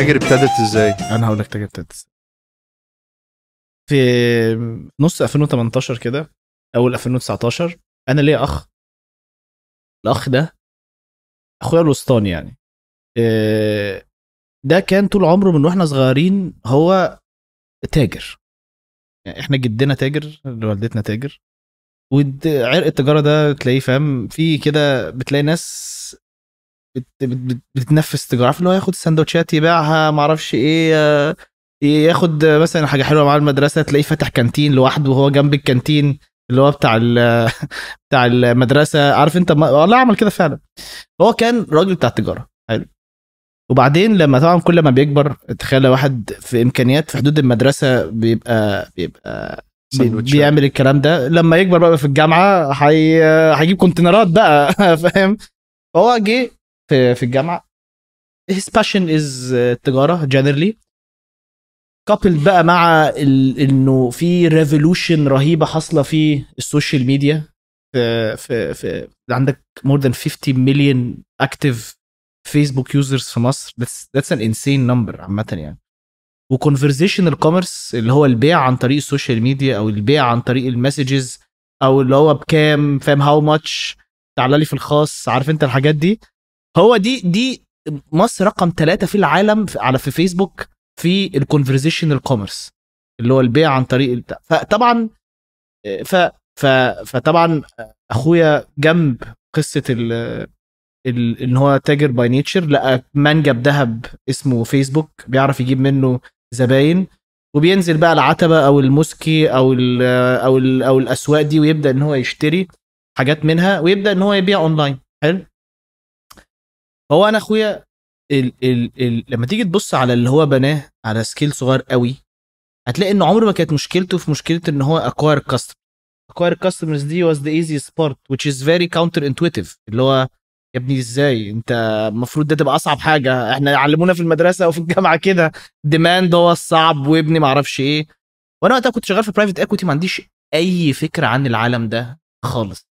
تاجر ابتدت إزاي؟ أنا هقول لك تاجر ابتدت إزاي. في نص 2018 كده أول 2019 أنا ليا أخ. الأخ ده أخويا الوسطاني يعني. آه، ده كان طول عمره من وإحنا صغيرين هو تاجر. يعني إحنا جدنا تاجر والدتنا تاجر. وعرق التجارة ده تلاقيه فاهم؟ في كده بتلاقي ناس بت بت بتتنفس تجارة. عارف اللي هو ياخد السندوتشات يبيعها ما أعرفش إيه آه، ياخد مثلا حاجة حلوة مع المدرسة تلاقيه فاتح كانتين لوحده وهو جنب الكانتين اللي هو بتاع بتاع المدرسة. عارف أنت والله عمل كده فعلا. هو كان راجل بتاع تجاره حلو. وبعدين لما طبعا كل ما بيكبر تخيل واحد في إمكانيات في حدود المدرسة بيبقى بيبقى بيعمل الكلام ده. لما يكبر بقى في الجامعة هي... هيجيب كونتينرات بقى. فاهم؟ فهو جه في في الجامعة. His passion is التجارة generally. couple بقى مع ال... إنه في revolution رهيبة حاصلة في ال social media. في في في عندك more than 50 مليون active فيسبوك users في مصر. that's that's an insane number عامة يعني. و conversational commerce اللي هو البيع عن طريق ال social media أو البيع عن طريق ال messages أو اللي هو بكام فاهم how much تعالى لي في الخاص عارف أنت الحاجات دي؟ هو دي دي مصر رقم ثلاثة في العالم على في فيسبوك في ال conversational commerce اللي هو البيع عن طريق فطبعا ف ف فطبعا أخويا جنب قصة ال إن هو تاجر by nature لقى منجم ذهب اسمه فيسبوك بيعرف يجيب منه زباين وبينزل بقى العتبة أو الموسكي أو ال أو ال أو الأسواق دي ويبدأ إن هو يشتري حاجات منها ويبدأ إن هو يبيع اونلاين حلو؟ هو أنا اخويا ال ال ال لما تيجي تبص على اللي هو بناه على scale صغير قوي هتلاقي انه عمره ما كانت مشكلته في مشكلة ان هو acquire customer acquire customers دي was the easiest part which is very counter intuitive اللي هو يا ابني إزاي؟ انت المفروض ده تبقى اصعب حاجة. إحنا علمونا في المدرسة وفي الجامعة كده. demand هو الصعب وابني ما أعرفش إيه. وأنا وقتها كنت شغال في private equity ما عنديش اي فكرة عن العالم ده خالص.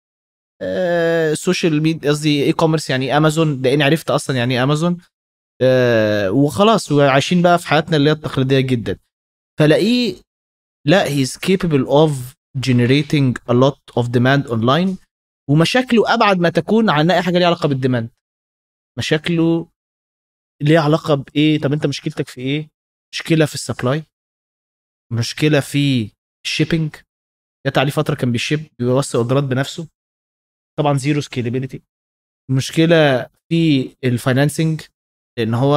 ال social media قصدي e-commerce يعني امازون لاني عرفت أصلا يعني امازون آه وخلاص وعايشين بقى في حياتنا اللي هي التقليدية جدا. فلاقيه لا he's capable of generating a lot of demand online ومشاكله أبعد ما تكون عن أي حاجة ليها علاقة بال demand مشاكله ليها علاقة بإيه؟ طب أنت مشكلتك في إيه؟ مشكلة في ال supply مشكلة في ال shipping جت عليه فترة كان بي ship بيوصل أوردرات بنفسه. طبعا zero scalability مشكلة في ال financing إن هو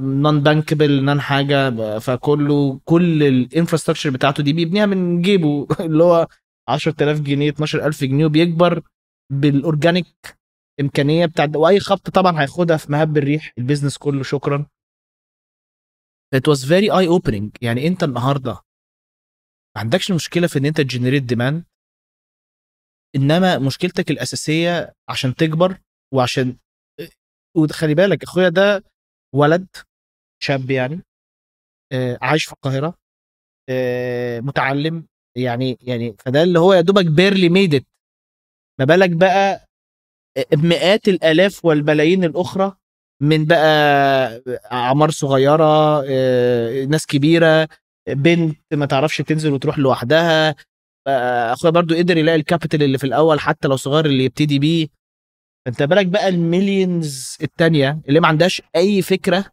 non bankable non حاجة فكله كل ال infrastructure بتاعته دي بيبنيها من جيبه. اللي هو 10000 جنيه 12000 جنيه وبيكبر بال organic إمكانية بتاعت وأي خبط طبعا هياخدها في مهب الريح ال business كله. شكرا. It was very eye opening يعني أنت النهارده ما عندكش مشكلة في إن أنت ت generate demand إنما مشكلتك الأساسية عشان تكبر وعشان وخلي بالك أخويا ده ولد شاب يعني آه عايش في القاهرة آه متعلم يعني يعني فده اللي هو يا دوبك barely made ما بالك بقى مئات الآلاف والبلايين الأخرى من بقى أعمار صغيرة آه ناس كبيرة بنت ما تعرفش تنزل وتروح لوحدها اخويا برضو قدر يلاقي ال capital اللي في الأول حتى لو صغير اللي يبتدي بيه. انت بالك بقى ال millions التانية اللي ما عندهاش أي فكرة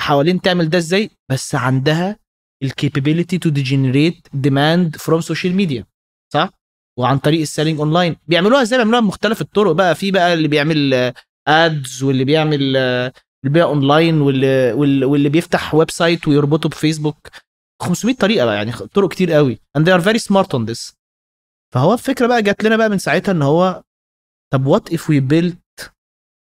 حوالين تعمل ده إزاي بس عندها ال capability to generate demand from social media صح؟ وعن طريق ال selling online بيعملوها إزاي؟ بيعملوها بمختلف الطرق بقى. في بقى اللي بيعمل ads واللي بيعمل البيع اونلاين واللي واللي بيفتح website ويربطه بفيسبوك. 500 طريقة بقى يعني طرق كتير قوي. And they are very smart on this. فهو الفكرة بقى جات لنا بقى من ساعتها إن هو طب what if we built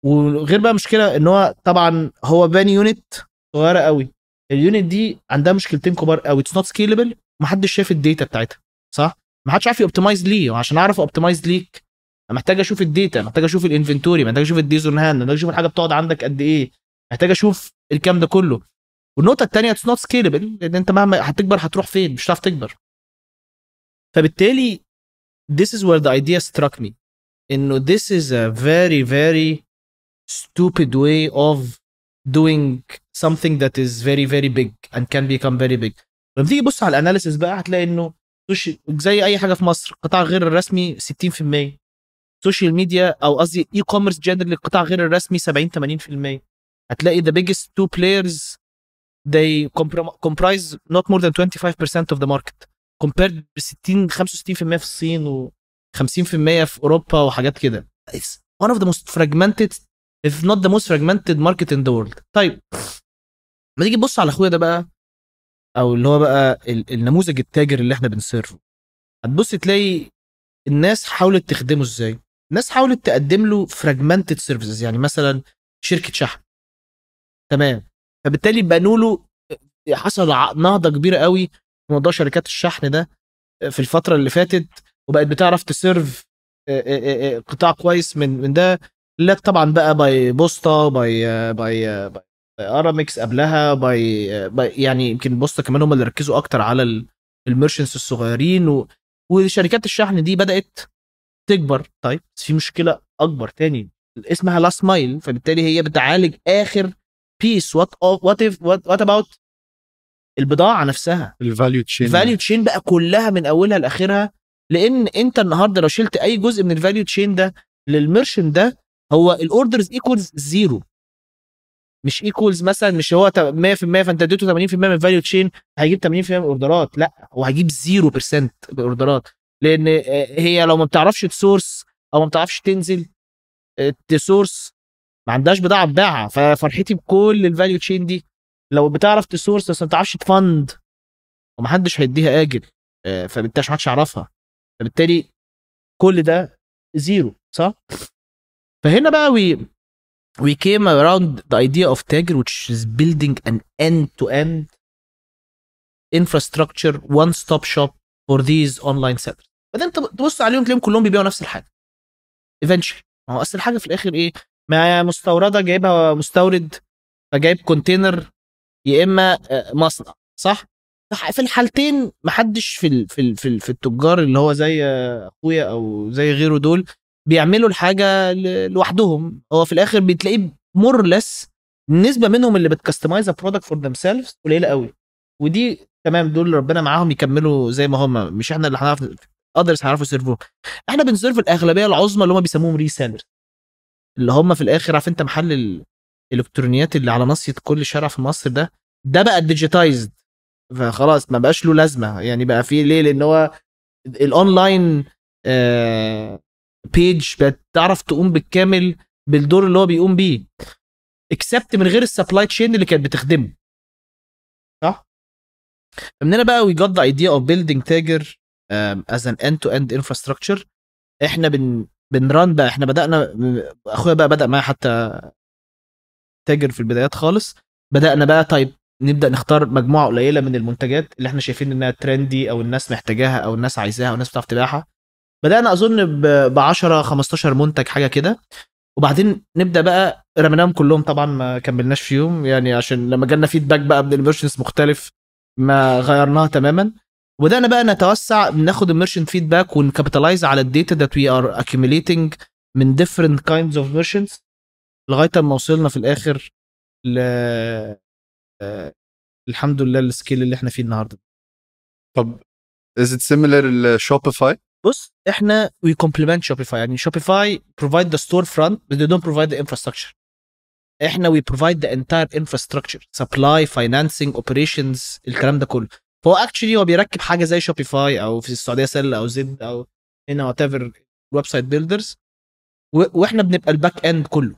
وغير بقى مشكلة إن هو طبعا هو باني unit صغيرة قوي. ال unit دي عندها مشكلتين كبار قوي. it's not scalable محدش شاف ال data بتاعتها صح؟ ما حدش عارف ي optimize ليه. وعشان أعرف optimize ليك محتاج أشوف ال data محتاج أشوف ال inventory محتاج أشوف ال days on hand محتاج أشوف الحاجة بتقعد عندك قد إيه محتاج أشوف الكلام ده كله. والنقطة الثانية it's not scalable لأن أنت مهما هتكبر هتروح فين؟ مش هتعرف تكبر. فبالتالي this is where the idea struck me إنه this is a very very stupid way of doing something that is very very big and can become very big. لما تيجي تبص على ال analysis بقى هتلاقي إنه زي أي حاجة في مصر القطاع غير الرسمي 60% social media أو قصدي e-commerce general القطاع غير الرسمي 70 80% هتلاقي the biggest two players they comprise not more than 25% of the market compared ب 60 65% في الصين و 50% في أوروبا وحاجات كده. It's one of the most fragmented if not the most fragmented market in the world. طيب ما تيجي تبص على أخويا ده بقى أو اللي هو بقى ال- النموذج التاجر اللي إحنا بنسيرفه هتبص تلاقي الناس حاولت تخدمه إزاي؟ الناس حاولت تقدم له fragmented services يعني مثلا شركة شحن. تمام. فبالتالي بنوا له حصل ع- نهضة كبيرة قوي في موضوع شركات الشحن ده في الفترة اللي فاتت وبقت بتعرف ت serve آه، آه، آه، قطاع كويس من من ده. لا طبعا بقى by بوسطة by آه، باي آه، by ارامكس قبلها by آه، by- يعني يمكن بوسطه كمان هم اللي ركزوا أكتر على ال merchants الصغيرين و وشركات الشحن دي بدأت تكبر. طيب في مشكلة أكبر تاني اسمها last mile فبالتالي هي بتعالج آخر piece what what what about البضاعة نفسها؟ ال value chain ال value chain بقى كلها من أولها لآخرها لأن أنت النهارده لو شلت أي جزء من ال value chain ده لل merchant ده هو ال orders equals zero مش equals مثلا مش هو 100% فأنت اديته 80% من ال value chain هيجيب 80% من الاوردرات لا هو هيجيب 0% بالاوردرات لأن آه، هي لو ما بتعرفش ت source أو ما بتعرفش تنزل آه، ت source ما عندهاش بضاعة تبيعها ففرحتي بكل ال value chain دي. لو بتعرف تسورس بس ما بتعرفش تفند ومحدش هيديها آجل. آه، فبالتالي محدش يعرفها. فبالتالي كل ده زيرو صح؟ فهنا بقى we we came around the idea of Tagger which is building an end-to-end infrastructure one-stop shop for these online sellers. بعدين انت تبص عليهم تلاقيهم كلهم بيبيعوا نفس الحاجة. Eventually. ما هو أصل الحاجة في الآخر إيه؟ ما مستوردة جايبها مستورد فجايب container يا إما آه، مصنع صح؟ في الحالتين محدش في ال في ال في, ال في التجار اللي هو زي أخويا أو زي غيره دول بيعملوا الحاجة لوحدهم. هو في الآخر بتلاقيه more less النسبة منهم اللي بت customize product for themselves قليلة قوي. ودي تمام دول ربنا معاهم يكملوا زي ما هم. مش إحنا اللي هنعرف others هيعرفوا ي serve وهم. إحنا بن serve الأغلبية العظمى اللي هم بيسموهم resellers اللي هم في الآخر عارف أنت محل الإلكترونيات اللي على ناصية كل شارع في مصر ده ده بقى digitized فخلاص ما بقاش له لازمة. يعني بقى فيه ليه؟ لأن هو ال online page بقت تعرف تقوم بالكامل بالدور اللي هو بيقوم بيه. except من غير ال supply chain اللي كانت بتخدمه. صح؟ فمن هنا بقى we got the idea of building تاجر as an end to end infrastructure. إحنا بن بن run بقى إحنا بدأنا أخويا بقى بدأ معايا حتى تاجر في البدايات خالص. بدأنا بقى طيب نبدأ نختار مجموعة قليلة من المنتجات اللي إحنا شايفين إنها trendy أو الناس محتاجاها أو الناس عايزاها أو الناس بتعرف تبيعها. بدأنا أظن ب 10 15 منتج حاجة كده. وبعدين نبدأ بقى رميناهم كلهم طبعا ما كملناش فيهم يعني عشان لما جالنا feedback بقى من ال merchants مختلف ما غيرناها تماما. وبدأنا بقى نتوسع بناخد ال merchant feedback ون capitalize على ال data that we are accumulating من different kinds of merchants لغاية ما وصلنا في الآخر ل آه، الحمد لله ال scale اللي إحنا فيه النهارده. طب is it similar ل Shopify بص إحنا we complement Shopify يعني Shopify provide the storefront بس they don't provide the infrastructure إحنا we provide the entire infrastructure supply financing operations الكلام ده كله. فهو actually هو بيركب حاجة زي Shopify أو في السعودية سلة أو زد أو هنا whatever website builders وإحنا بنبقى ال back end كله.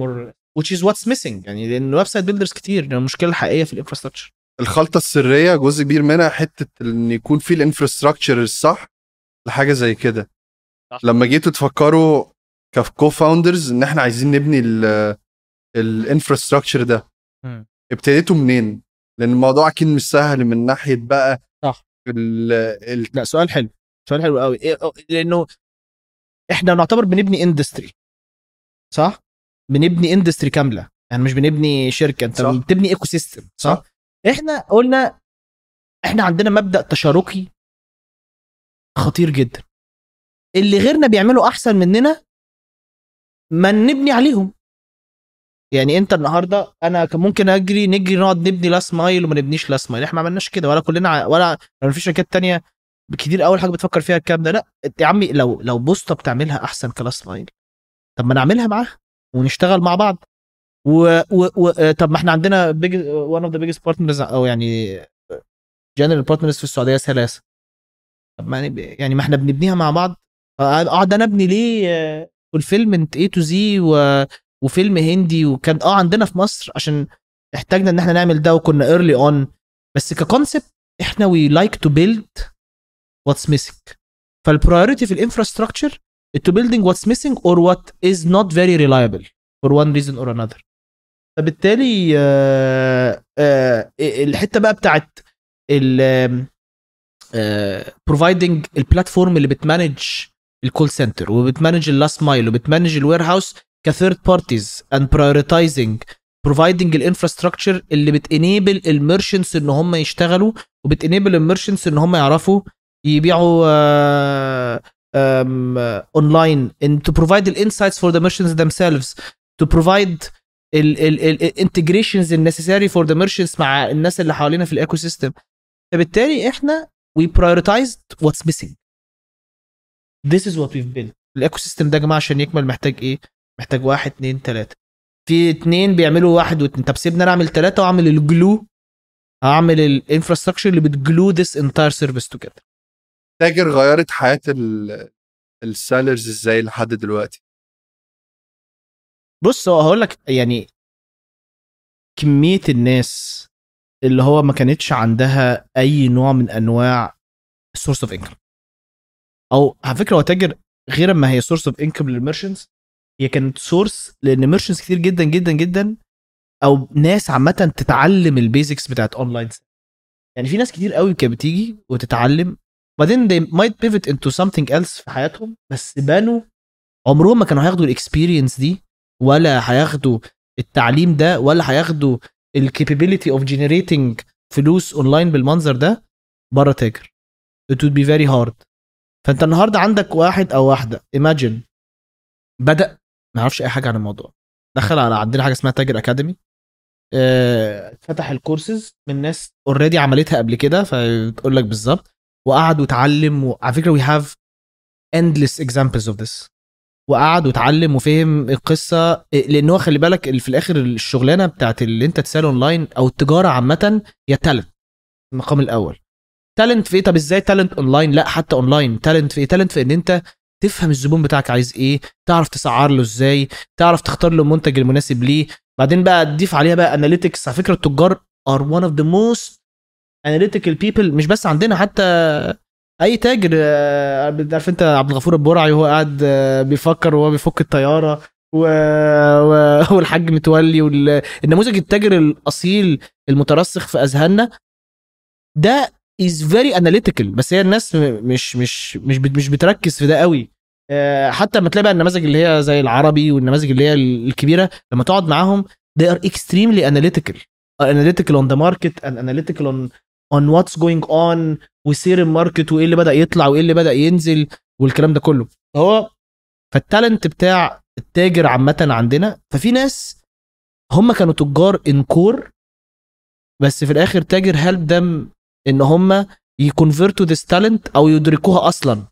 more which is what's missing. يعني لأن website builders كتير. يعني المشكلة الحقيقية في ال infrastructure الخلطة السرية جزء كبير منها حتة إن يكون في ال infrastructure الصح لحاجة زي كده. لما جيتوا تفكروا ك co-founders إن إحنا عايزين نبني ال infrastructure ده. ابتديتوا منين؟ لأن الموضوع أكيد مش سهل من ناحية بقى صح. ال لا سؤال حلو سؤال حلو قوي إيه لأنه إحنا نعتبر بنبني industry صح بنبني industry كاملة يعني مش بنبني شركة أنت صح. بتبني ecosystem صح؟, صح. إحنا قلنا إحنا عندنا مبدأ تشاركي خطير جدا اللي غيرنا بيعملوا أحسن مننا ما نبني عليهم يعني انت النهارده أنا كان ممكن اجري نجري نقعد نبني last mile وما نبنيش last mile. إحنا ما عملناش كده ولا كلنا ولا ولا في شركات تانية كتير أول حاجة بتفكر فيها الكلام ده. لا انت يا عمي لو لو بوسطة بتعملها أحسن ك last mile. طب ما نعملها معاها ونشتغل مع بعض. و, و, و آه، طب ما إحنا عندنا big one of the biggest partners أو يعني general partners في السعودية ثلاثة طب ما يعني ما إحنا بنبنيها مع بعض. آه، أقعد أنا أبني ليه fulfillment A to Z وفيلم هندي وكان آه عندنا في مصر عشان احتاجنا إن إحنا نعمل ده وكنا early on بس ك concept إحنا we like to build what's missing فال priority في ال infrastructure to building what's missing or what is not very reliable for one reason or another. فبالتالي آه، آه، الحتة بقى بتاعت ال providing ال platform اللي بت manage ال call center وبت manage ال last mile وبت manage ال warehouse ك third parties and prioritizing providing ال infrastructure اللي بت enable ال merchants إن هم يشتغلوا وبت enable ال merchants إن هم يعرفوا يبيعوا online and to provide the insights for the merchants themselves. To provide ال integrations ال necessary for the merchants مع الناس اللي حوالينا في ال ecosystem فبالتالي إحنا we prioritized what's missing. This is what we've built. ال ecosystem ده يا جماعة عشان يكمل محتاج إيه؟ محتاج واحد اتنين تلاتة. في اتنين بيعملوا واحد واتنين. طب سيبنا أنا اعمل تلاتة وأعمل ال glue هعمل ال infrastructure اللي بت glue this entire service together. تاجر غيرت حياة ال sellers إزاي لحد دلوقتي؟ بص هو هقول لك يعني كمية الناس اللي هو ما كانتش عندها أي نوع من أنواع ال source of income أو على فكرة هو تاجر غير ما هي source of income لل merchants هي كانت source لأن merchants كتير جدا جدا جدا أو ناس عامة تتعلم ال basics بتاعت اونلاين يعني في ناس كتير قوي كانت بتيجي وتتعلم بعدين they might pivot into something else في حياتهم بس بانوا عمرهم ما كانوا هياخدوا ال experience دي ولا هياخدوا التعليم ده ولا هياخدوا ال capability of generating فلوس اونلاين بالمنظر ده بره تاجر. It would be very hard. فأنت النهارده عندك واحد أو واحدة imagine بدأ ما يعرفش أي حاجة عن الموضوع. دخل على عندنا حاجة اسمها تاجر academy آه فتح الكورسز من ناس already عملتها قبل كده فتقول لك بالظبط. وقعد واتعلم وعلى فكرة we have endless examples of this. وقعد واتعلم وفهم القصة لأن هو خلي بالك في الآخر الشغلانة بتاعت اللي أنت ت sell online أو التجارة عامة هي talent المقام الأول. talent في إيه؟ طب إزاي talent online لا حتى online talent في إيه؟ talent في إن أنت تفهم الزبون بتاعك عايز إيه تعرف تسعر له إزاي تعرف تختار له المنتج المناسب ليه. بعدين بقى تضيف عليها بقى analytics على فكرة التجار are one of the most analytical people مش بس عندنا حتى أي تاجر آه، عارف أنت عبد الغفور البرعي وهو قاعد آه، بيفكر وهو بيفك الطيارة و... و... والحاج متولي والنموذج التاجر الأصيل المترسخ في أذهاننا. ده is very analytical بس هي الناس مش مش مش مش بتركز في ده قوي. آه، حتى لما تلاقي بقى النماذج اللي هي زي العربي والنماذج اللي هي الكبيرة لما تقعد معاهم they are extremely analytical. Are analytical on the market and analytical on on what's going on. وسير ال market وإيه اللي بدأ يطلع وإيه اللي بدأ ينزل والكلام ده كله. فهو فال talent بتاع التاجر عامة عندنا ففي ناس هم كانوا تجار in core بس في الآخر تاجر helped them إن هم ي convert وا this talent أو يدركوها أصلا.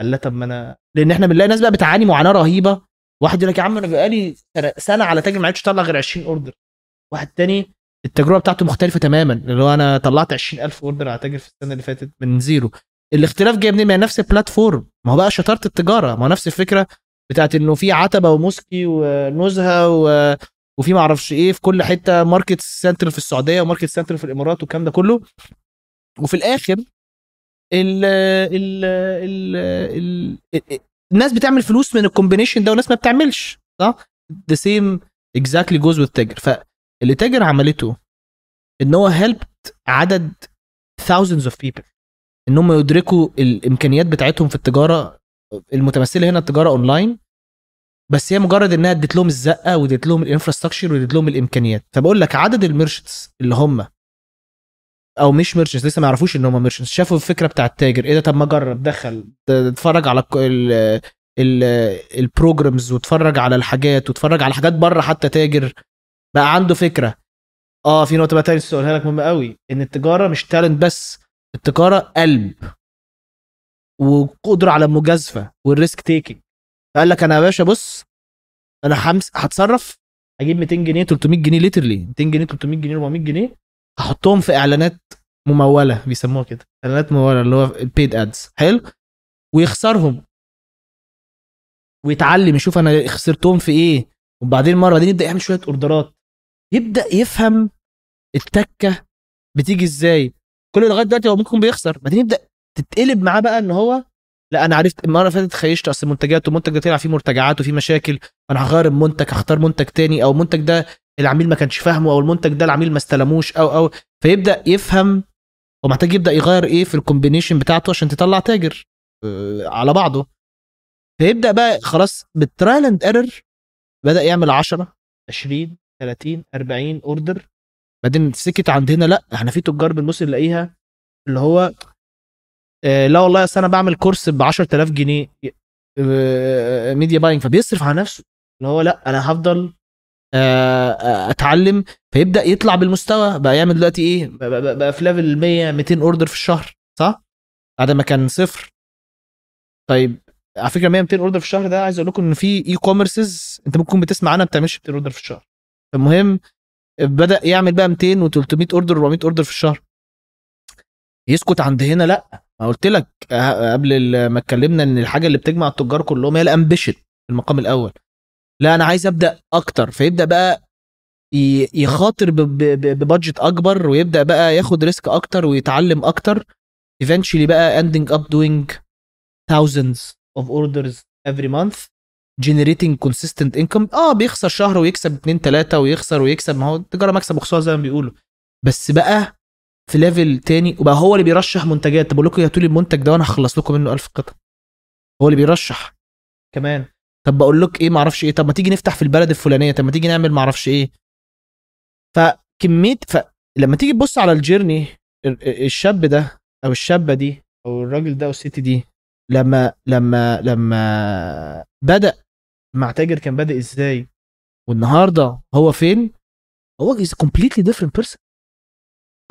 قال لا طب ما أنا لأن إحنا بنلاقي ناس بقى بتعاني معاناة رهيبة. واحد يقول لك يا عم أنا بقالي سنة, على تاجر ما عرفتش اطلع غير 20 order واحد تاني التجربة بتاعته مختلفة تماما. اللي هو أنا طلعت 20000 order على تاجر في السنة اللي فاتت من zero. الاختلاف جاي منين؟ ما نفس ال platform ما هو بقى شطارة التجارة. ما هو نفس الفكرة بتاعت إنه في عتبة وموسكي ونزهة و... وفي ما أعرفش إيه في كل حتة market center في السعودية و market center في الإمارات والكلام ده كله. وفي الآخر ال ال ال ال ال الناس بتعمل فلوس من ال combination ده وناس ما بتعملش صح؟ the same exactly goes with تاجر فاللي تاجر عملته إن هو helped عدد thousands of people إن هم يدركوا الإمكانيات بتاعتهم في التجارة المتمثلة هنا التجارة اونلاين بس هي مجرد إنها ادت لهم الزقة وادت لهم ال infrastructure وادت لهم الإمكانيات فبقول لك عدد ال merchants اللي هم أو مش merchants لسه ما يعرفوش إن هم merchants شافوا الفكرة بتاع التاجر إيه ده؟ طب ما اجرب دخل اتفرج على ال- ال programs واتفرج على الحاجات واتفرج على حاجات بره حتى تاجر. بقى عنده فكرة. آه في نقطة بقى تاني اقولها لك مهمة قوي إن التجارة مش talent بس التجارة قلب. وقدرة على المجازفه وال risk taking فقال لك أنا يا باشا بص أنا همس هتصرف أجيب 200 جنيه 300 جنيه ليترلي 200 جنيه 300 جنيه 400 جنيه. هحطهم في إعلانات ممولة بيسموها كده. إعلانات ممولة اللي هو البيد ادز حلو؟ ويخسرهم. ويتعلم يشوف أنا خسرتهم في إيه. وبعدين مرة بعدين يبدا يعمل شوية أوردرات. يبدأ يفهم التكة بتيجي إزاي. كل لغاية دلوقتي هو ممكن بيخسر. بعدين يبدأ تتقلب معاه بقى إن هو لا أنا عرفت المرة اللي فاتت خيشت أصل المنتجات والمنتج ده طلع فيه مرتجعات وفيه مشاكل. أنا هغير المنتج هختار منتج تاني أو المنتج ده العميل ما كانش فاهمه أو المنتج ده العميل ما استلموش أو أو فيبدأ يفهم هو محتاج يبدأ يغير إيه في ال combination بتاعته عشان تطلع تاجر آه، على بعضه. فيبدأ بقى خلاص بال trial and error بدأ يعمل 10 20 30 40 order بعدين سكت عندنا لأ إحنا في تجار بنبص نلاقيها اللي هو آه، لا والله أصل أنا بعمل course ب 10000 جنيه media buying فبيصرف على نفسه. اللي هو لأ أنا هفضل آه، آه، اتعلم فيبدأ يطلع بالمستوى بقى يعمل دلوقتي إيه بقى, في level 100 200 order في الشهر صح؟ بعد ما كان صفر. طيب على فكرة 100 200 order في الشهر ده عايز أقول لكم إن في e-commerces أنت ممكن بتسمع عنها ما بتعملش 200 order في الشهر. المهم بدأ يعمل بقى 200 و300 order و400 order في الشهر. يسكت عند هنا لأ ما قلت لك آه، قبل ما اتكلمنا إن الحاجة اللي بتجمع التجار كلهم هي ال ambition في المقام الأول. لا أنا عايز أبدأ أكتر. فيبدأ بقى يخاطر ب budget أكبر ويبدأ بقى ياخد risk أكتر ويتعلم أكتر. Eventually بقى ending up doing thousands of orders every month generating consistent income. آه بيخسر شهر ويكسب اتنين تلاتة ويخسر ويكسب ما هو التجارة مكسب وخسارة زي ما بيقولوا. بس بقى في level تاني وبقى هو اللي بيرشح منتجات. طب بقول لكم هاتوا لي المنتج ده وأنا هخلص لكم منه 1000 قطعة. هو اللي بيرشح كمان. طب بقول لك إيه معرفش إيه. طب ما تيجي نفتح في البلد الفلانية. طب ما تيجي نعمل معرفش إيه. فكمية فلما تيجي تبص على الجيرني ال- الشاب ده أو الشابة دي أو الراجل ده أو الست دي لما لما لما بدأ مع تاجر كان بادئ إزاي؟ والنهاردة هو فين؟ هو completely different person.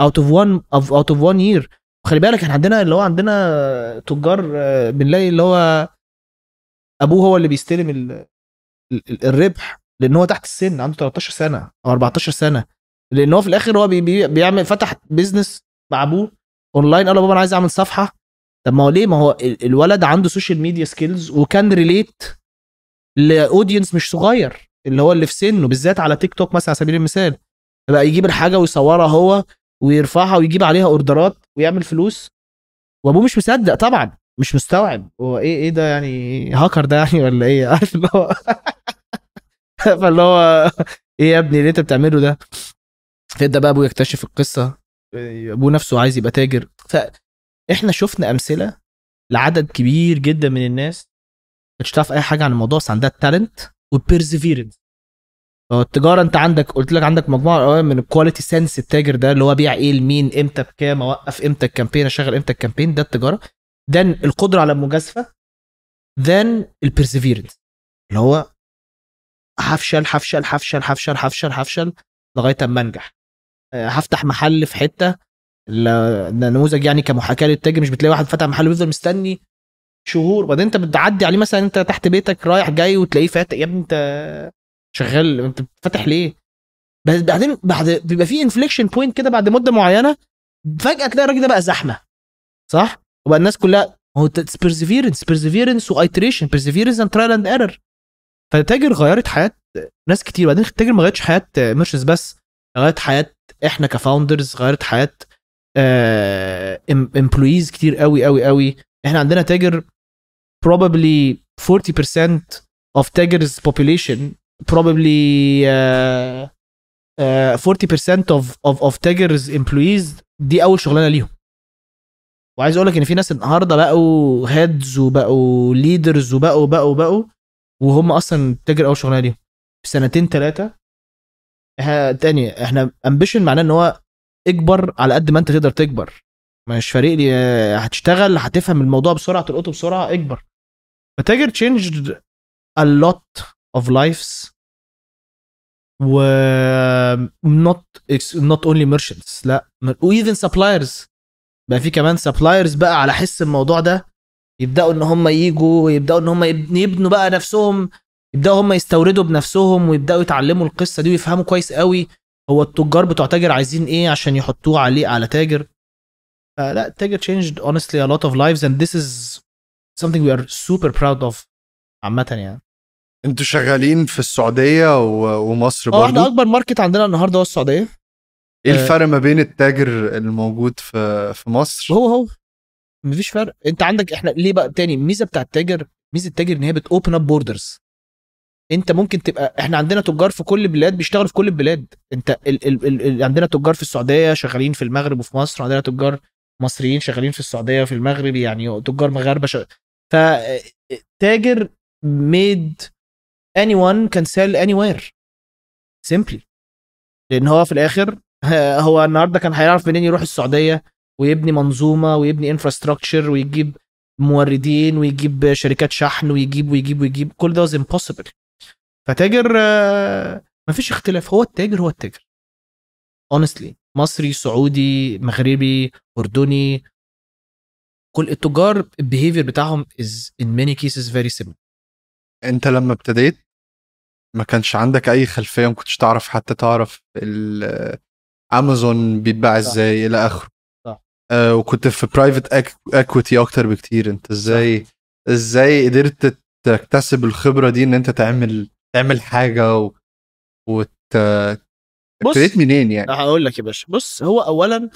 Out of one of out of one year. وخلي بالك إحنا عندنا اللي هو عندنا تجار آه، بنلاقي اللي هو أبوه هو اللي بيستلم ال- ال- ال- الربح لأن هو تحت السن عنده 13 سنة أو 14 سنة. لأن هو في الآخر هو بي بي بيعمل فتح business مع أبوه اونلاين قال له بابا أنا عايز أعمل صفحة. طب ما هو ليه؟ ما هو ال- الولد عنده social media skills وكان relate ل audience مش صغير اللي هو اللي في سنه بالذات على تيك توك مثلا على سبيل المثال. بقى يجيب الحاجة ويصورها هو ويرفعها ويجيب عليها اوردرات ويعمل فلوس. وأبوه مش مصدق طبعا. مش مستوعب. هو إيه إيه ده يعني هاكر ده يعني ولا إيه؟ عارف اللي هو فاللي هو إيه يا ابني اللي أنت بتعمله ده؟ فيبدا بقى أبوه يكتشف القصة. أبوه نفسه عايز يبقى تاجر. فإحنا شفنا أمثلة لعدد كبير جدا من الناس مش تعرف أي حاجة عن الموضوع بس عندها التالنت وال perseverance التجارة أنت عندك قلت لك عندك مجموعة أوي من ال quality sense التاجر ده اللي هو بيع إيه لمين إمتى بكام أوقف إمتى ال campaign أشغل إمتى ال campaign ده التجارة. Then القدرة على المجازفه then ال perseverance اللي هو هفشل هفشل هفشل هفشل هفشل هفشل لغاية أما أنجح. آه، هفتح محل في حتة ال- ده نموذج يعني كمحاكاه للتاجر مش بتلاقي واحد فتح محل ويفضل مستني شهور. بعدين انت بتعدي عليه مثلا انت تحت بيتك رايح جاي وتلاقيه فاتح يا ابني انت شغال انت فاتح ليه؟ بعدين بعد بيبقى في inflection point كده بعد مدة معينة فجأة تلاقي الراجل ده بقى زحمة. صح؟ وبقى الناس كلها هو perseverance perseverance و iteration perseverance and trial and error فالتاجر غيرت حياة ناس كتير بعدين التاجر ما غيرتش حياة merchants بس غيرت حياة إحنا ك founders غيرت حياة employees كتير قوي قوي قوي. إحنا عندنا تاجر probably 40% of تاجر's population probably uh, uh, 40% of of of تاجر's employees دي أول شغلانة ليهم. وعايز أقول لك إن في ناس النهارده بقوا heads وبقوا leaders وبقوا بقوا بقوا وهم أصلا تاجر أول شغلانة ليهم. في سنتين ثلاثة تاني إحنا امبيشن معناه إن هو اكبر على قد ما أنت تقدر تكبر. مش فارق لي هتشتغل هتفهم الموضوع بسرعة تلقطه بسرعة اكبر. فتاجر changed a lot of lives و not not only merchants لا و even suppliers. بقى في كمان suppliers بقى على حس الموضوع ده يبدأوا إن هم يجوا يبدأوا إن هم يب- يبنوا بقى نفسهم يبدأوا هم يستوردوا بنفسهم ويبدأوا يتعلموا القصة دي ويفهموا كويس قوي هو التجار بتوع تاجر عايزين إيه عشان يحطوه عليه على تاجر. فلا تاجر changed honestly a lot of lives and this is something we are super proud of عامة يعني. أنتوا شغالين في السعودية و- ومصر آه إحنا برضو؟ أكبر ماركت عندنا النهارده هو السعودية. إيه آه. الفرق ما بين التاجر الموجود في في مصر؟ هو هو. مفيش فرق. انت عندك إحنا ليه بقى تاني؟ الميزه بتاع التاجر ميزة التاجر إن هي بت open up borders انت ممكن تبقى إحنا عندنا تجار في كل البلاد بيشتغلوا في كل البلاد. انت ال... ال... ال... ال... عندنا تجار في السعودية شغالين في المغرب وفي مصر عندنا تجار مصريين شغالين في السعودية وفي المغرب يعني تجار مغاربة ش... فتاجر made anyone can sell anywhere. Simply لأن هو في الآخر هو النهارده كان هيعرف منين يروح السعودية ويبني منظومة ويبني infrastructure ويجيب موردين ويجيب شركات شحن ويجيب ويجيب ويجيب. كل ده was impossible. فتاجر آه، مفيش اختلاف. هو التاجر هو التاجر. Honestly مصري سعودي مغربي أردني. كل التجار ال behavior بتاعهم is in many cases very similar. انت لما ابتديت ما كانش عندك أي خلفية ما كنتش تعرف حتى تعرف امازون بيتباع. إزاي إلى آخره. صح. آه وكنت في private equity أكتر بكتير. أنت إزاي إزاي قدرت تكتسب الخبرة دي إن أنت تعمل تعمل حاجة و... وت بص ابتديت منين يعني؟ هقول لك يا باشا. بص هو اولا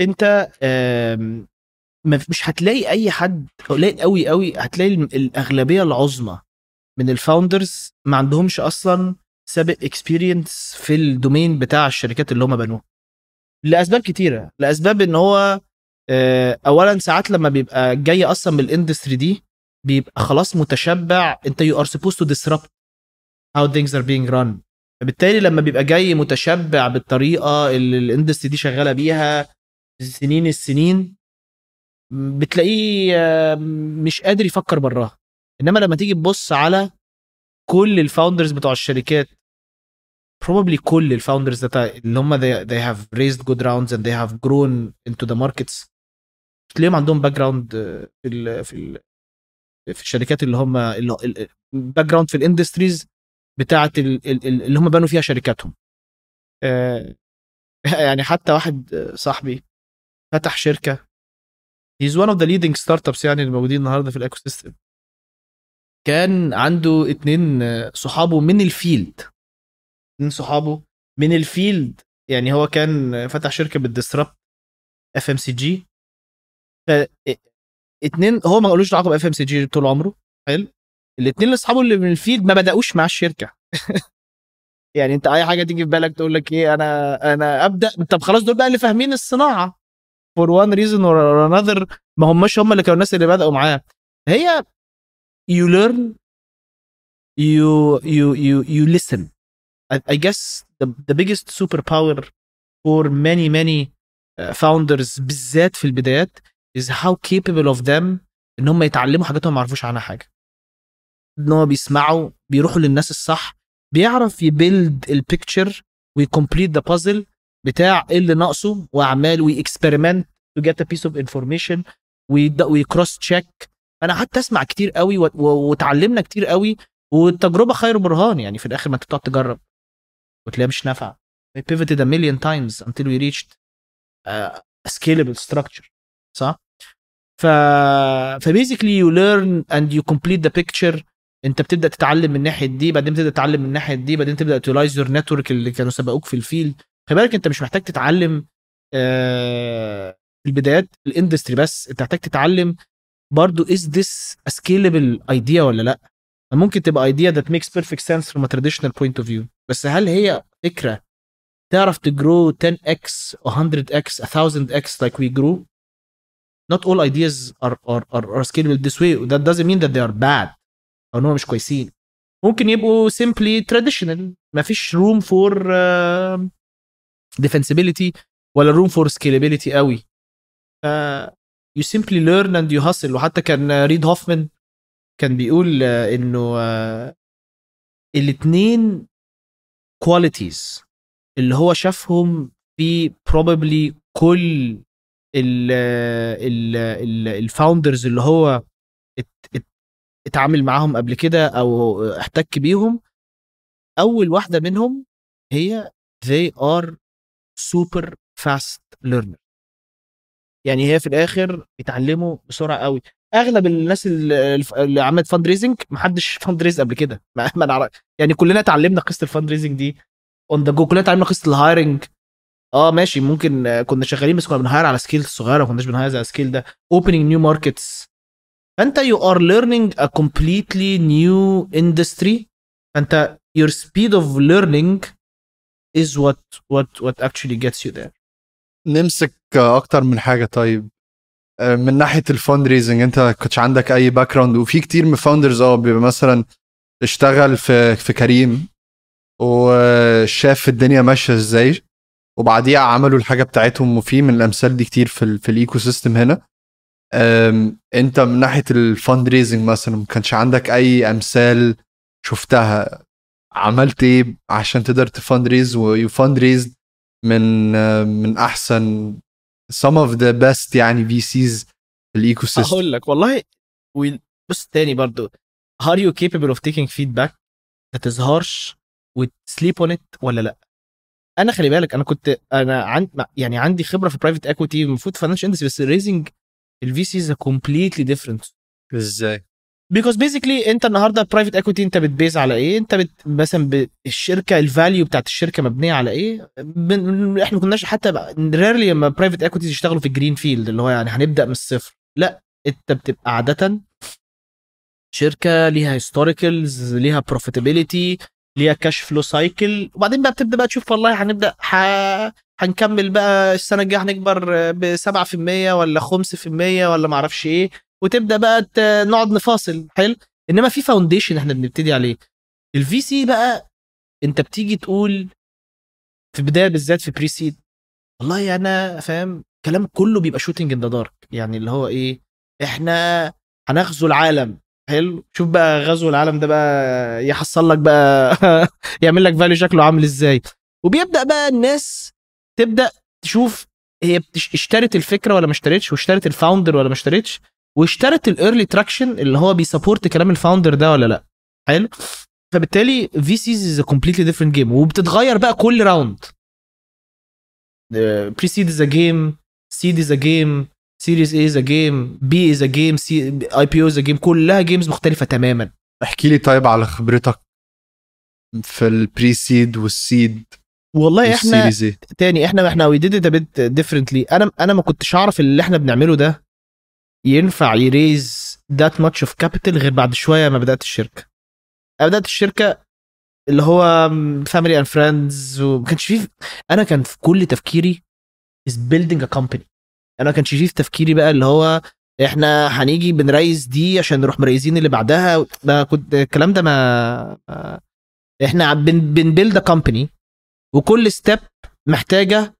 أنت مش هتلاقي أي حد قليل قوي قوي هتلاقي الأغلبية العظمى من ال founders ما عندهمش أصلا سابق experience في ال domain بتاع الشركات اللي هم بنوها. لأسباب كتيرة. لأسباب إن هو آه، اولا ساعات لما بيبقى جاي أصلا من ال industry دي بيبقى خلاص متشبع. أنت you are supposed to disrupt how things are being run. فبالتالي لما بيبقى جاي متشبع بالطريقة اللي ال industry دي شغالة بيها سنين السنين بتلاقيه آه، مش قادر يفكر براها. إنما لما تيجي تبص على كل ال founders بتوع الشركات probably كل الفاوندرز اللي هم they, they have raised good rounds and they have grown into the markets. تلاقيهم عندهم background في ال في ال في الشركات اللي هم باك جراوند في الاندستريز بتاعه ال- ال- ال- اللي هم بنوا فيها شركاتهم. آه، يعني حتى واحد صاحبي فتح شركة. He's one of the leading startups يعني اللي موجودين النهارده في ال ecosystem كان عنده اتنين صحابه من ال field اتنين صحابه من ال field. يعني هو كان فتح شركة بال disrupt FMCG ف اتنين هو ما قالوش علاقة ب FMCG طول عمره. حلو. الاتنين اللي اصحابه اللي من ال field ما بدأوش مع الشركة. يعني انت أي حاجة تيجي في بالك تقول لك إيه أنا أنا أبدأ. طب خلاص دول بقى اللي فاهمين الصناعة. For one reason or another ما هماش هم اللي كانوا الناس اللي بدأوا معاه. هي you learn you you you you listen. I, guess the, the biggest superpower for many many uh, founders بالذات في البدايات is how capable of them إن هم يتعلموا حاجات هم ما يعرفوش عنها حاجة. إن هم بيسمعوا بيروحوا للناس الصح بيعرف يبيلد البيكتشر وي complete the puzzle بتاع إيه اللي ناقصه وأعمال و experiment to get a piece of information وي cross check أنا قعدت أسمع كتير قوي واتعلمنا كتير قوي والتجربة خير برهان يعني في الآخر ما أنت بتقعد تجرب. وتلاقيها مش نافعة. We pivoted a million times until we reached a scalable structure صح؟ ف ف basically you learn and you complete the picture انت بتبدأ تتعلم من الناحيه دي بعدين تبدا تتعلم من الناحيه دي بعدين تبدأ ت utilize your network اللي كانوا سبقوك في ال field. خلي بالك انت مش محتاج تتعلم آه، في البدايات ال industry بس انت محتاج تتعلم برضو this a scalable idea ولا لأ. ممكن تبقى that makes perfect sense from a traditional point of view. بس هل هي فكره تعرف ت grow 10x 100x 1000x like we grew not all ideas are are are, are scalable this way that doesn't mean that they are bad أو ان هم مش كويسين ممكن يبقوا simply traditional ما فيش room for uh, defensibility ولا room for scalability قوي ف you simply learn and you hustle وحتى كان ريد هوفمان كان بيقول آه، انه آه، الاثنين كواليتيز اللي هو شافهم في probably كل ال ال ال ال founders اللي هو ات- ات- اتعامل معاهم قبل كده أو احتك بيهم أول واحدة منهم هي they are super fast learner. يعني هي في الآخر بيتعلموا بسرعة قوي. أغلب الناس اللي, عملت fund raising محدش fund raise قبل كده. ما ما نعرف. يعني كلنا اتعلمنا قصة ال fund raising دي on the go كلنا اتعلمنا قصة ال hiring آه ماشي. ممكن كنا شغالين بس كنا بن hire على scale صغيرة ما كناش بن hire على scale ده. Opening new markets. فأنت you are learning a completely new industry. فأنت your speed of learning is what what what actually gets you there. نمسك أكتر من حاجة. طيب من ناحية ال fund raising انت كنتش عندك أي background وفي كتير من founders آه بيبقى مثلا اشتغل في في كريم وشاف الدنيا ماشية إزاي وبعديها عملوا الحاجة بتاعتهم وفي من الأمثال دي كتير في في ال ecosystem هنا انت من ناحية ال fund raising مثلا ما كانش عندك أي أمثال شفتها؟ عملت إيه عشان تقدر ت fund raise و you fund raise من آه، من أحسن some of the best يعني VCs في ال ecosystem هقول لك والله بص تاني برضو. Capable of taking feedback that is harsh with sleep on it ولا لا؟ أنا خلي بالك أنا كنت أنا عند يعني عندي خبرة في private equity المفروض financial industry بس raising ال VCs completely different إزاي؟ because basically انت النهارده private equity انت بت base على إيه؟ انت بت مثلا ب- الشركة ال value بتاعت الشركة مبنية على إيه؟ بن... إحنا ما كناش حتى rarely لما private equities يشتغلوا في ال green field اللي هو يعني هنبدأ من الصفر. لا انت بتبقى عاده شركة ليها historicals ليها profitability ليها cash flow cycle وبعدين بقى بتبدأ بقى تشوف والله هنبدأ ح... هنكمل بقى السنة الجاية هنكبر ب 7% ولا 5% ولا ما أعرفش إيه. وتبدأ بقى نقعد نفاصل. حلو؟ إنما في foundation إحنا بنبتدي عليه. ال VC بقى أنت بتيجي تقول في بداية بالذات في pre-seed والله أنا فاهم كلام كله بيبقى shooting in the dark يعني اللي هو إيه؟ إحنا هنغزو العالم. حلو؟ شوف بقى غزو العالم ده بقى يحصل لك بقى يعمل لك value شكله عامل إزاي. وبيبدأ بقى الناس تبدأ تشوف هي اشترت الفكرة ولا ما اشترتش واشترت ال founder ولا ما اشترتش. واشترت ال early traction اللي هو بي support كلام ال founder ده ولا لأ؟ حلو. فبالتالي VCs is completely different game وبتتغير بقى كل round pre-seed is a game seed is a game series A is a game B is a game IPO is a game كلها games مختلفة تماما. احكي لي طيب على خبرتك في ال pre-seed وال seed والله إحنا تاني إحنا إحنا we did it differently أنا أنا ما كنتش أعرف اللي إحنا بنعمله ده ينفع ي raise that much of capital غير بعد شوية ما بدأت الشركة. بدأت الشركة اللي هو family and friends وما كانش فيه أنا كان في كل تفكيري is building a company أنا ما كانش فيه في تفكيري بقى اللي هو إحنا هنيجي بن raise دي عشان نروح م raise ين اللي بعدها. ما كنت الكلام ده ما إحنا بن بن build a company وكل step محتاجة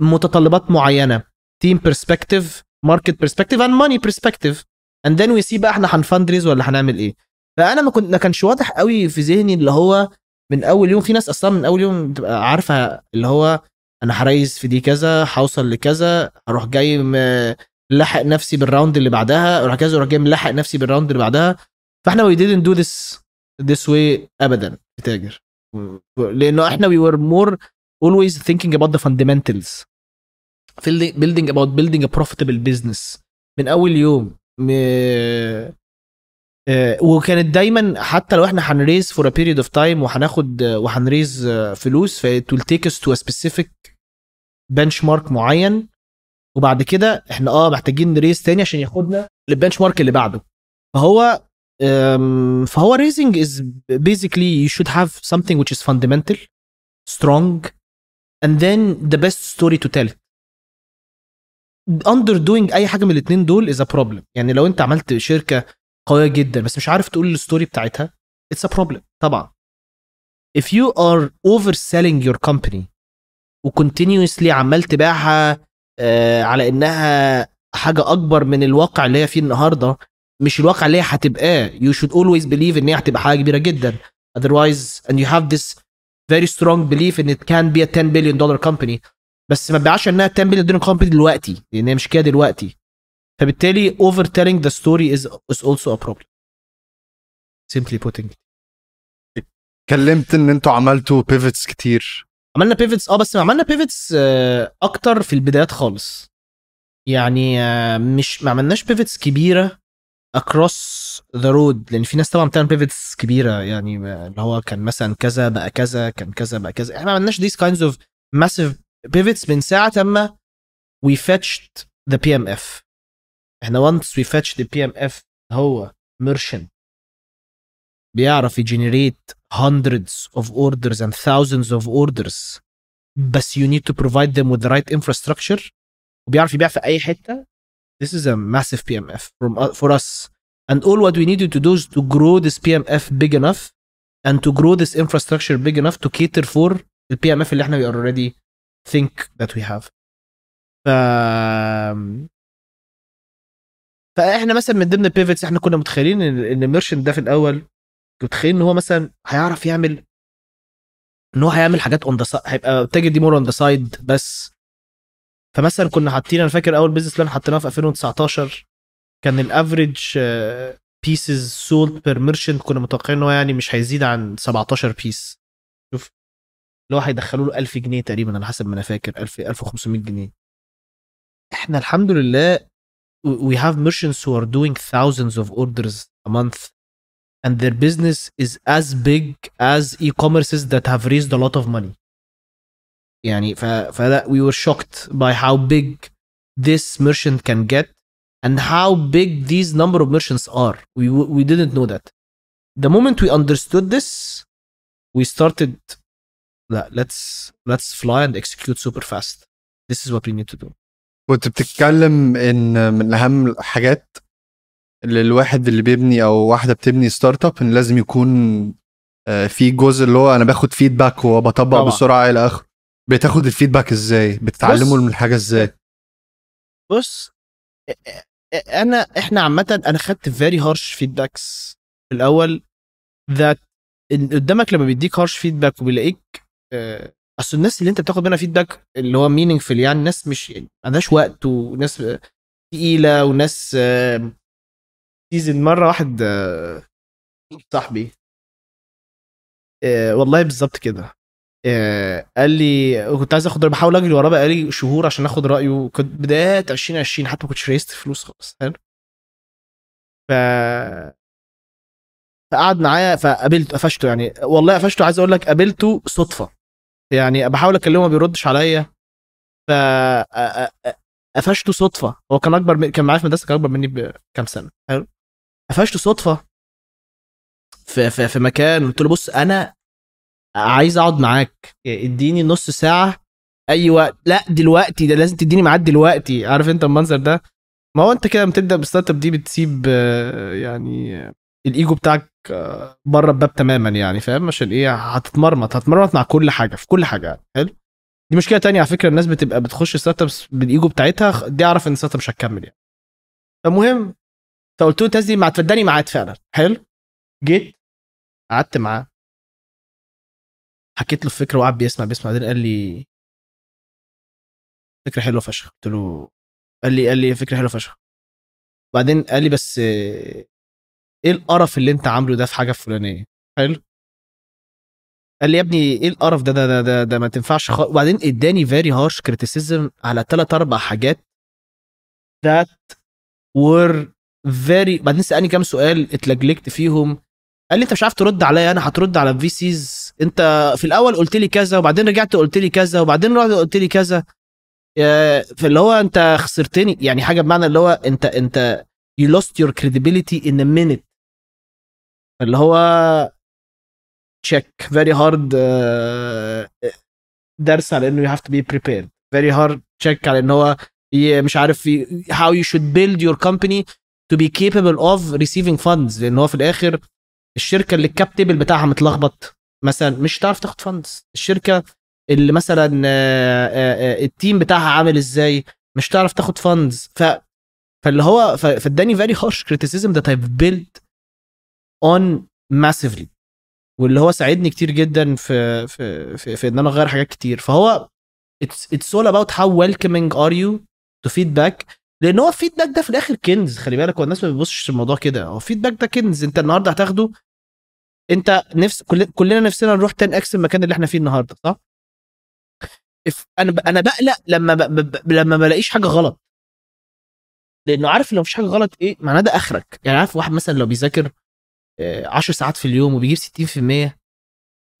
متطلبات معينة team perspective market perspective and money perspective and then we see بقى إحنا هن fundraise ولا هنعمل إيه. فأنا ما كنت ما كانش واضح قوي في ذهني اللي هو من أول يوم. في ناس أصلا من أول يوم بتبقى عارفة اللي هو أنا ه raise في دي كذا هوصل لكذا هروح جاي م- ملحق نفسي بال round اللي بعدها أروح كذا أروح جاي ملحق نفسي بال round اللي بعدها. فإحنا we didn't do this this way ابدا في تاجر لأنه إحنا we were more always thinking about the fundamentals. building about building profitable business من أول يوم م... آه، وكانت دايما حتى لو إحنا هن raise for a period of time وهناخد آه، وهن raise آه، فلوس that will take to a specific benchmark معين. وبعد كده إحنا آه محتاجين ن raise تاني عشان ياخدنا لل benchmark اللي بعده. فهو فهو raising is basically you should have something which is fundamental strong and then the best story to tell it underdoing أي حاجة من الاثنين دول a problem. يعني لو أنت عملت شركة قوية جدا بس مش عارف تقول ال story بتاعتها a problem طبعا. If you are overselling your company و continuously عمال تبيعها آه على إنها حاجة أكبر من الواقع اللي هي فيه النهارده مش الواقع اللي هي هتبقاه. You should always believe إن هي هتبقى حاجة كبيرة جدا. Otherwise and you have this very strong belief in it can be a 10 billion dollar company. بس ما تبيعش انها 10 billion dollar company دلوقتي لأن هي مش كده دلوقتي. فبالتالي over telling the story is, is also a problem. Simply putting. اتكلمت إن أنتوا عملتوا pivots كتير. عملنا pivots آه بس عملنا pivots أكتر في البدايات خالص. يعني آه، مش ما عملناش pivots كبيرة across the road لأن في ناس طبعا بتعمل pivots كبيرة. يعني آه، اللي هو كان مثلا كذا بقى كذا كان كذا بقى كذا. إحنا ما عملناش these kinds of massive pivots من ساعه اما we fetched the PMF احنا once we fetched the PMF هو merchant بيعرف يجنريت hundreds of orders and thousands of orders بس you need to provide them with the right infrastructure وبيعرف يبيع في اي حته this is a massive PMF from uh, for us and all what we needed to do is to grow this PMF big enough and to grow this infrastructure big enough to cater for ال PMF اللي احنا we already think that we have. ف فإحنا مثلا من ضمن البيفتس إحنا كنا متخيلين ان الميرشنت ده في الأول كنت متخيل إن هو مثلا هيعرف يعمل إن هو هيعمل حاجات on the هيبقى تاجر دي more on the side بس. فمثلا كنا حاطين أنا فاكر أول business plan حطيناه في 2019 كان ال average pieces sold per merchant كنا متوقعين إن هو يعني مش هيزيد عن 17 piece اللي هو هيدخلوا له 1000 جنيه تقريبا على حسب ما أنا فاكر 1000 1500 جنيه إحنا الحمد لله we have merchants who are doing thousands of orders a month and their business is as big as e-commerces that have raised a lot of money يعني ف فلا we were shocked by how big this merchant can get and how big these number of merchants are we we didn't know that the moment we understood this we started لا let's let's fly and execute super fast. This is what we need to do. كنت بتتكلم إن من أهم الحاجات اللي الواحد اللي بيبني أو واحدة بتبني startup إن لازم يكون آه، في جزء اللي هو أنا باخد feedback وبطبق طبعا. بسرعة إلى آخره. بتاخد ال feedback إزاي؟ بتتعلموا. من الحاجة إزاي؟ بص أنا إحنا عامة أنا خدت very harsh feedbacks في الأول اللي قدامك لما بيديك harsh feedback وبيلاقيك أصل الناس اللي أنت بتاخد منها feedback اللي هو meaningful يعني ناس مش ما عندهاش وقت وناس آه، تقيلة وناس سيزن مرة واحد آه، صاحبي آه، والله بالظبط كده آه، قال لي كنت عايز آخد بحاول أجري وراه بقالي شهور عشان آخد رأيه كنت بدايات 2020 حتى ما كنتش ريست فلوس خالص حلو. ف فقعد معايا فقابلته قفشته يعني والله قفشته عايز أقول لك قابلته صدفة. يعني بحاول أكلمه ما بيردش عليا. ف قفشته صدفة. هو كان أكبر من... كان معايا في مدرسه كان أكبر مني بكام سنة؟ حلو. قفشته صدفة في في, في مكان قلت له بص أنا عايز أقعد معاك. اديني نص ساعة أي وقت. لأ دلوقتي ده لازم تديني ميعاد دلوقتي. عارف أنت المنظر ده؟ ما هو أنت كده لما تبدأ بال startup دي بتسيب آه، يعني الإيجو بتاعك بره الباب تماما يعني فاهم؟ عشان إيه؟ هتتمرمط هتتمرمط مع كل حاجة في كل حاجة حلو؟ دي مشكلة تانية على فكرة الناس بتبقى بتخش startups بال ego بتاعتها دي أعرف إن ال startup مش هتكمل يعني. فالمهم فقلت له تازي مع تفداني ميعاد فعلا حلو؟ جيت قعدت معاه. حكيت له الفكرة وقعد بيسمع بيسمع بعدين قال لي فكرة حلوة فشخ. قلت له قال لي قال لي فكرة حلوة فشخ. بعدين قال لي بس إيه القرف اللي أنت عامله ده في حاجة فلانية؟ حلو. قال لي يا ابني إيه القرف ده؟ ده ده ده, ده ما تنفعش خالص وبعدين إداني very harsh criticism على ثلاث أربع حاجات that were very بعدين سألني كام سؤال اتلجلجت فيهم. قال لي أنت مش عارف ترد عليا أنا هترد على ال VCs أنت في الأول قلت لي كذا وبعدين رجعت قلت لي كذا وبعدين رحت قلت لي كذا. آه، فاللي هو أنت خسرتني. يعني حاجة بمعنى اللي هو أنت أنت you lost your credibility in a minute. اللي هو very hard آه، درس على إنه you have to be prepared. Very hard check على ان هو مش عارف ي- how you should build your company to be capable of receiving funds. لأن هو في الآخر الشركة اللي ال cap table بتاعها متلخبط. مثلا مش هتعرف تاخد funds الشركة اللي مثلا آه، آه، آه، ال team بتاعها عامل إزاي؟ مش هتعرف تاخد funds ف فاللي هو فاداني very harsh criticism that I've built on massively واللي هو ساعدني كتير جدا في في في, في إن أنا أغير حاجات كتير فهو it's all about how welcoming are you to feedback لأن هو ال feedback ده في الآخر كنز خلي بالك هو الناس ما بتبصش الموضوع كده هو ال feedback ده كنز أنت النهارده هتاخده أنت نفس كل... كلنا نفسنا نروح 10 X المكان اللي إحنا فيه النهارده صح؟ أنا. أنا بقلق لما. ب... ب... لما بلاقيش حاجة غلط لأنه عارف لو مفيش حاجة غلط إيه معناه ده آخرك يعني عارف واحد مثلا لو بيذاكر 10 ساعات في اليوم وبيجيب 60%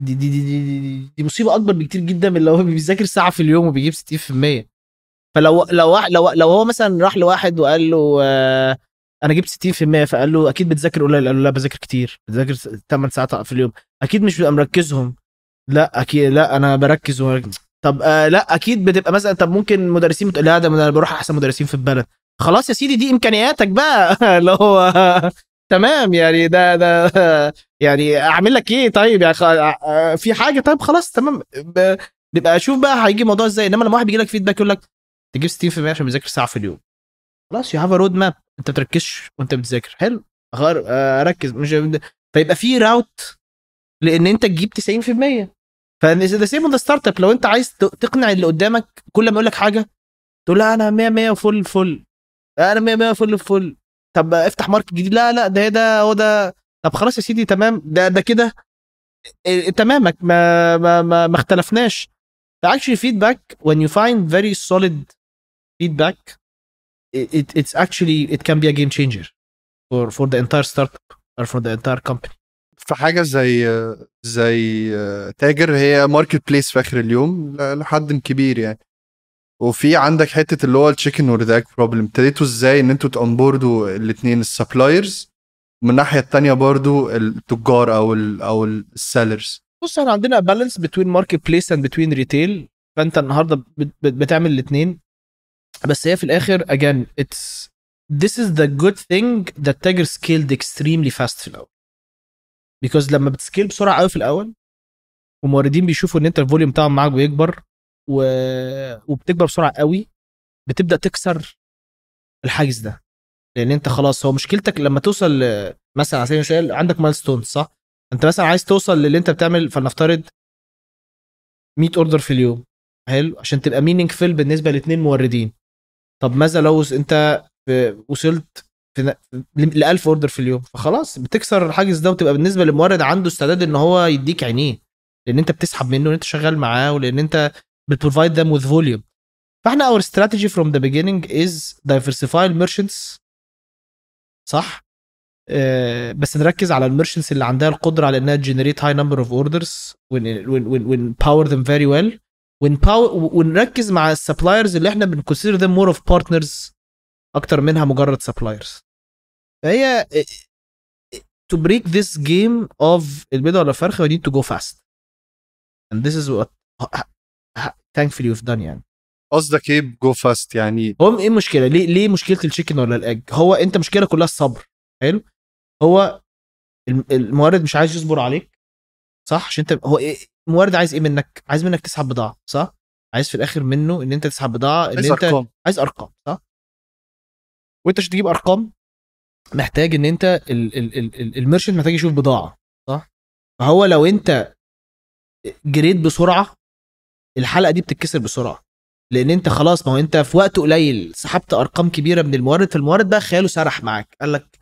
دي دي دي دي, دي, دي, مصيبة أكبر بكتير جدا من لو هو بيذاكر ساعة في اليوم وبيجيب 60% فلو لو لو لو هو مثلا راح لواحد وقال له آه أنا جبت 60% فقال له أكيد بتذاكر قليل قال له لا بذاكر كتير بذاكر 8 ساعات في اليوم. أكيد مش ببقى مركزهم. لا أكيد لا أنا بركز ومركز. طب آه لا أكيد بتبقى مثلا طب ممكن مدرسين بتقول لا ده أنا بروح أحسن مدرسين في البلد. خلاص يا سيدي دي إمكانياتك بقى. اللي هو تمام يعني ده ده يعني أعمل لك إيه؟ طيب يعني خ- آه، في حاجة؟ طيب خلاص تمام. نبقى أشوف بقى هيجي الموضوع إزاي. إنما لما واحد بيجي لك feedback يقول لك تجيب 60% عشان بيذاكر ساعة في اليوم. خلاص you have road map أنت بتركزش وأنت بتذاكر. حلو. غير آه، اركز مش فيبقى في route لأن أنت تجيب 90% فده same the startup لو أنت عايز تقنع اللي قدامك كل ما يقول لك حاجة تقول لا أنا 100 100 فل فل. أنا 100 100 فل فل. طب افتح market جديد. لا لا ده ده هو ده. طب خلاص يا سيدي تمام. ده ده كده. إيه، تمامك. ما ما ما, ما اختلفناش. actually feedback. When you find very solid feedback it, it it's actually it can be a game changer for for the entire startup or for the entire company. في حاجة زي زي تاجر هي marketplace في آخر اليوم لحد كبير يعني. وفي عندك حتة اللي هو ال chicken the problem ابتديتوا إزاي ان أنتوا ت onboard وا الاثنين ال suppliers؟ ومن الناحية الثانية برضو التجار أو ال أو ال sellers بص إحنا عندنا balance between marketplace and between retail فانت النهارده بت- بت- بتعمل الاثنين بس هي في الآخر again it's this is the good thing that تاجر scaled extremely fast في الأول. Because لما بت scale بسرعة قوي في الأول وموردين بيشوفوا إن أنت ال volume بتاعهم معاك بيكبر و... وبتكبر بسرعة قوي بتبدأ تكسر الحاجز ده. لأن أنت خلاص هو مشكلتك لما توصل مثلا على سبيل المثال عندك milestones صح؟ أنت مثلا عايز توصل للي أنت بتعمل فلنفترض 100 order في اليوم. حلو؟ عشان تبقى meaningful بالنسبة لاثنين موردين. طب ماذا لو أنت في- وصلت ل 1000 order في اليوم. فخلاص بتكسر الحاجز ده وتبقى بالنسبة للمورد عنده استعداد إن هو يديك عينيه. لأن أنت بتسحب منه وان أنت شغال معاه ولأن أنت بت provide them with volume. فاحنا our strategy from the beginning is diversify merchants. صح؟ آه، بس نركز على ال merchants اللي عندها القدرة على إنها ت generate high number of orders ون power them very well ونركز مع ال suppliers اللي إحنا بن consider them more of partners أكتر منها مجرد suppliers فهي آه، to break this game of البيضة ولا الفرخة we need to go fast. And this is what thankfully we've done يعني. قصدك إيه go fast يعني؟ هو إيه المشكلة؟ ليه ليه مشكلة ال chicken ولا ال egg هو أنت مشكلة كلها الصبر. حلو؟ هو الم- المورد مش عايز يصبر عليك صح؟ عشان انت هو إيه المورد عايز إيه منك؟ عايز منك تسحب بضاعة صح؟ عايز في الآخر منه إن أنت تسحب بضاعة إن عايز أنت أرقام. عايز أرقام صح؟ وأنت عشان تجيب أرقام محتاج إن أنت ال merchant محتاج يشوف بضاعة صح؟ فهو لو أنت جريت بسرعة الحلقة دي بتتكسر بسرعة. لأن أنت خلاص ما هو أنت في وقت قليل. سحبت أرقام كبيرة من المورد فالمورد بقى خياله سرح معاك. قال لك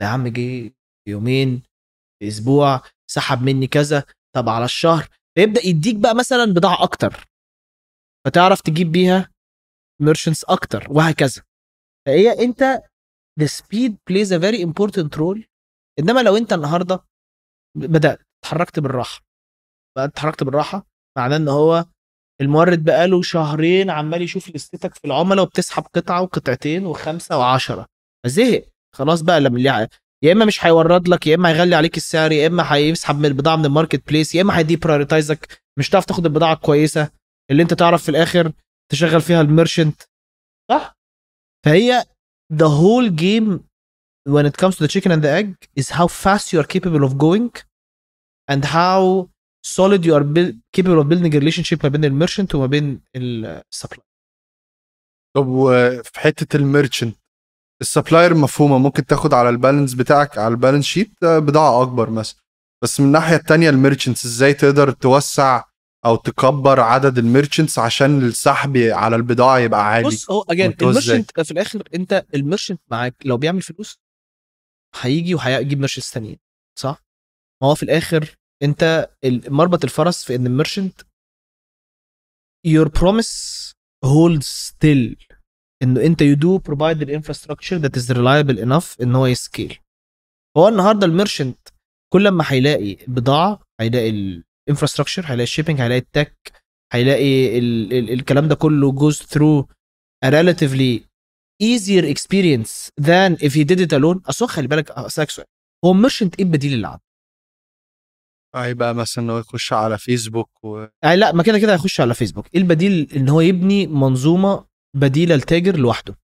ده يا عم جه يومين في أسبوع سحب مني كذا طب على الشهر. فيبدأ يديك بقى مثلا بضاعة أكتر. فتعرف تجيب بيها ميرشنتس أكتر وهكذا. فهي أنت the speed plays a very important role. إنما لو أنت النهارده بدأت اتحركت بالراحة. بقى اتحركت بالراحة معناه إن هو المورد بقاله شهرين عمال يشوف لستك في العملاء وبتسحب قطعة وقطعتين وخمسة وعشرة. زهق خلاص بقى لما يا إما مش هيورد لك يا إما هيغلي عليك السعر يا إما هيسحب من البضاعة من ال marketplace يا إما هي deprioritize ك مش هتعرف تاخد البضاعة الكويسه اللي أنت تعرف في الآخر تشغل فيها ال merchant. صح. فهي the whole game when it comes to the chicken and the egg is how fast you are capable of going and how solid you are build, capable of building a relationship ما بين ال merchant وما بين ال supply طب وفي حتة ال merchant ال supplier مفهومة ممكن تاخد على ال balance بتاعك على ال balance sheet آه، بضاعة أكبر مثلا بس من الناحية التانية ال merchants إزاي تقدر توسع أو تكبر عدد ال merchants عشان السحب على البضاعة يبقى عالي بص هو again؟ ال merchant في الآخر أنت ال merchant معاك لو بيعمل فلوس هيجي وهيجيب merchants تانيين صح؟ ما هو في الآخر انت مربط الفرس في ان ال merchant your promise holds still. انه انت do provide the infrastructure that is reliable enough إن هو ي scale. هو النهارده ال merchant كل ما هيلاقي بضاعة هيلاقي ال infrastructure هيلاقي ال shipping هيلاقي ال tech هيلاقي ال ال الكلام ده كله goes through a relatively easier experience than if he did it alone. أصل خلي بالك أسألك سؤال. هو ال merchant إيه البديل اللي عنده؟ هيبقى مثلا إنه يخش على فيسبوك و... لا ما كده كده هيخش على فيسبوك. إيه البديل؟ إن هو يبني منظومة بديلة لتاجر لوحده.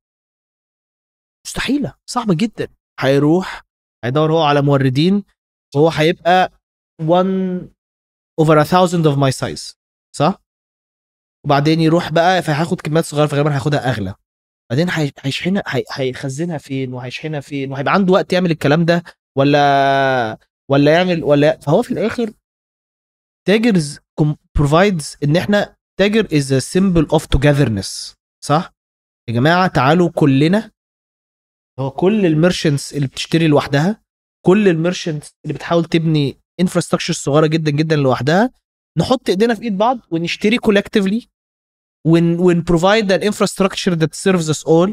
مستحيلة صعبه جدا. هيروح هيدور هو على موردين وهو هيبقى 1 over a thousand of my size صح؟ وبعدين يروح بقى فهياخد كميات صغيرة فغالبا هياخدها أغلى. بعدين هي- هيشحنها هي- هيخزنها فين وهيشحنها فين وهيبقى عنده وقت يعمل الكلام ده ولا ولا يعمل ولا فهو في الآخر تاجر provides إن إحنا تاجر a symbol of togetherness. صح؟ يا جماعة تعالوا كلنا. هو كل ال merchants اللي بتشتري لوحدها كل ال merchants اللي بتحاول تبني infrastructure صغيرة جدا جدا لوحدها نحط إيدينا في إيد بعض ونشتري collectively ون ون provide an infrastructure that serves us all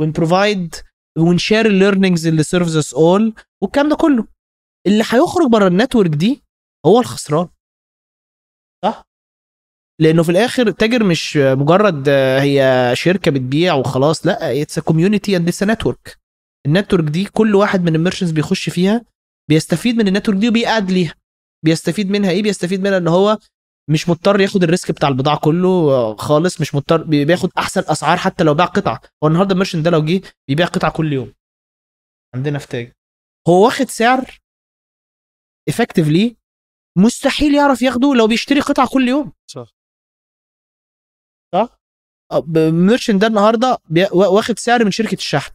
ون provide ون share ال learnings اللي serves us all والكلام ده كله. اللي هيخرج بره ال network دي هو الخسران. صح؟ لأنه في الآخر التاجر مش مجرد هي شركة بتبيع وخلاص لا it's community and it's network ال network دي كل واحد من ال merchants بيخش فيها بيستفيد من ال network دي وبيقعد ليها. بيستفيد منها إيه؟ بيستفيد منها إن هو مش مضطر ياخد ال risk بتاع البضاعة كله آه، خالص مش مضطر بي- بياخد أحسن أسعار حتى لو باع قطعة. هو النهارده ال merchant ده لو جه بيبيع قطعة كل يوم. عندنا في تاجر. هو واخد سعر effectively مستحيل يعرف ياخده لو بيشتري قطعة كل يوم. صح. صح؟ ال merchant ده النهارده واخد سعر من شركة الشحن.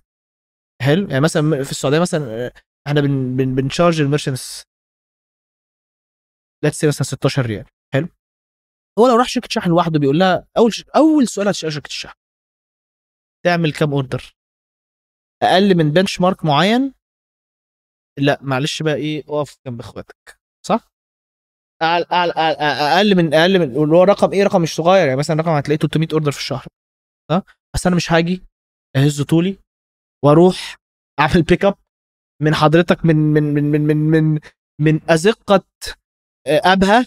حلو؟ يعني مثلا في السعودية مثلا آه، إحنا بن بن بن charge ال merchants let's مثلا 16 ريال. حلو؟ هو لو راح شركة شحن لوحده بيقول لها أول ش... أول سؤال هتسال شركة الشحن. تعمل كام order أقل من benchmark معين لا معلش بقى إيه اقف جنب اخواتك صح؟ أقل, أقل, أقل من أقل من اللي هو رقم إيه رقم مش صغير يعني مثلا رقم هتلاقيه 300 order في الشهر صح؟ بس أنا مش هاجي أهز طولي وأروح أعمل pick up من حضرتك من من من من من من, من أزقة آه، أبها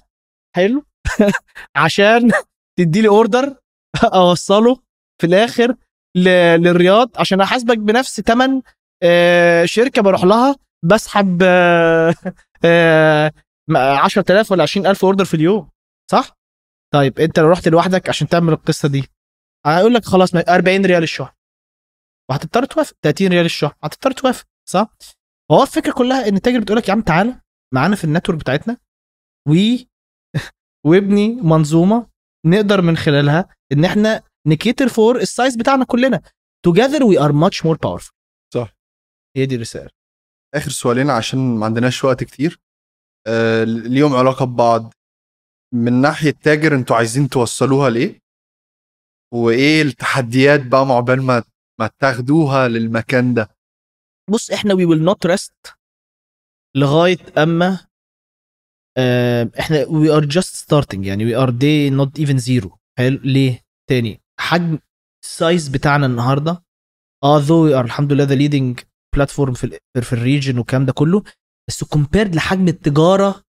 حلو؟ عشان تدي لي order أوصله في الآخر للرياض عشان أحاسبك بنفس ثمن شركة بروح لها بسحب آه، آه، 10000 ولا 20000 order في اليوم صح؟ طيب انت لو رحت لوحدك عشان تعمل القصة دي هيقول لك خلاص ما- 40 ريال الشهر وهتضطر توافق 30 ريال الشهر هتضطر توافق صح؟ هو الفكرة كلها إن التاجر بتقول لك يا عم تعالى معانا في ال network بتاعتنا و وابني منظومة نقدر من خلالها إن إحنا ن cater for ال size بتاعنا كلنا together we are much more powerful صح. هي دي الرسالة آخر سؤالين عشان ما عندناش وقت كتير. آه ليهم علاقة ببعض. من ناحية تاجر أنتوا عايزين توصلوها لإيه؟ وإيه التحديات بقى مع عقبال ما ما تاخدوها للمكان ده؟ بص إحنا we will not rest لغاية أما آه، إحنا we are just starting. يعني we are day not even zero. حلو؟ ليه؟ تاني. حجم ال size بتاعنا النهارده although we are الحمد لله the leading platform في في ال region والكلام ده كله. بس compared لحجم التجارة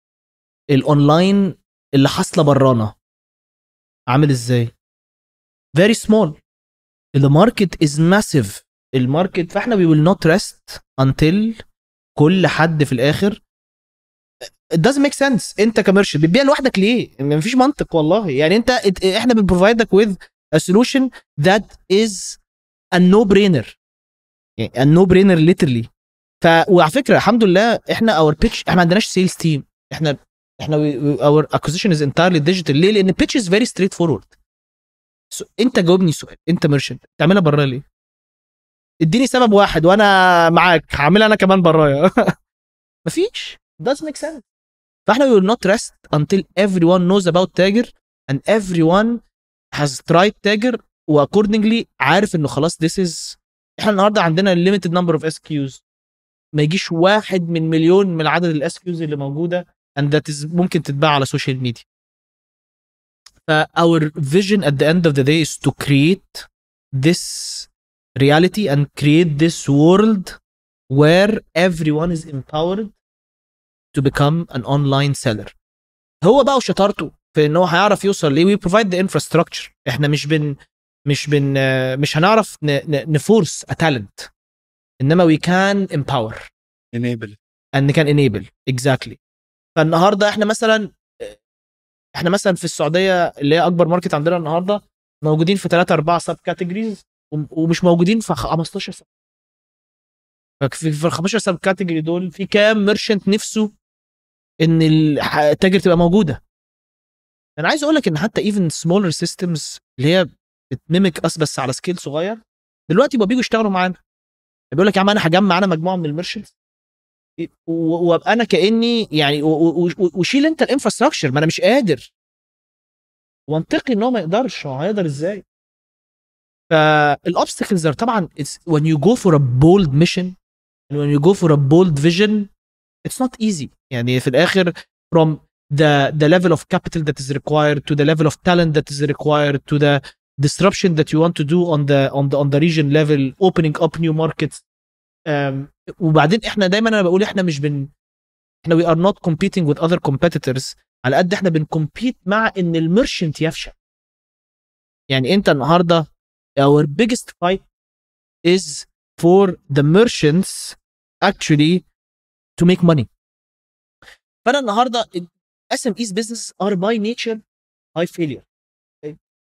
الاونلاين اللي حاصلة برانا عامل إزاي؟ Very small. The market is massive. ال market فإحنا we will not rest until كل حد في الآخر. It make sense. أنت ك merchant بتبيع لوحدك ليه؟ مفيش منطق والله. يعني أنت إحنا بن provide ك with a solution that is a no brainer يعني no brainer literally. ف وعلى فكرة الحمد لله إحنا our pitch إحنا ما عندناش sales team إحنا إحنا our acquisition is entirely digital. ليه؟ لأن is very straight forward so, أنت جاوبني سؤال أنت merchant تعملها بره ليه؟ إديني سبب واحد وأنا معاك هعملها أنا كمان برايا. مفيش. Doesn't make sense. فإحنا we will not rest until everyone knows about تاجر and everyone has tried تاجر و accordingly عارف إنه خلاص this is إحنا النهارده عندنا limited number of SKUs ما يجيش واحد من مليون من عدد ال SKUs اللي موجودة and ممكن تتباع على ال social media فا our vision at the end of the day is to create this reality and create this world where everyone is empowered to become an online seller هو بقى وشطارته في إن هو هيعرف يوصل ليه we provide the infrastructure إحنا مش بن مش بن مش هنعرف ن force talent. إنما we can empower. Enable and can enable. Exactly. فالنهاردة إحنا مثلا إحنا مثلا في السعودية اللي هي أكبر market عندنا النهارده موجودين في 3 4 sub categories ومش موجودين في 15 sub ففي في ال 15 sub category دول في كام merchant نفسه إن التاجر تبقى موجودة؟ أنا عايز أقول لك إن حتى even smaller systems اللي هي بت mimic us بس على scale صغير. دلوقتي بقوا بيجوا يشتغلوا معانا. بيقول لك يا عم أنا هجمع أنا مجموعة من ال merchants وأبقى أنا كأني يعني وشيل أنت ال infrastructure. ما أنا مش قادر. منطقي إن هو ما يقدرش. هو هيقدر إزاي؟ فال obstacles طبعا when you go for a bold mission and when you go for a bold vision it's not easy. يعني في الآخر from the the level of capital that is required to the level of talent that is required to the disruption that you want to do on the on the on the region level opening up new markets um, وبعدين احنا دايما انا بقول احنا مش بن احنا we are not competing with other competitors على قد احنا بنكمبيت مع ان الميرشنت يفشل يعني انت النهارده our biggest fight is for the merchants actually to make money فانا النهارده SMEs business are by nature high failure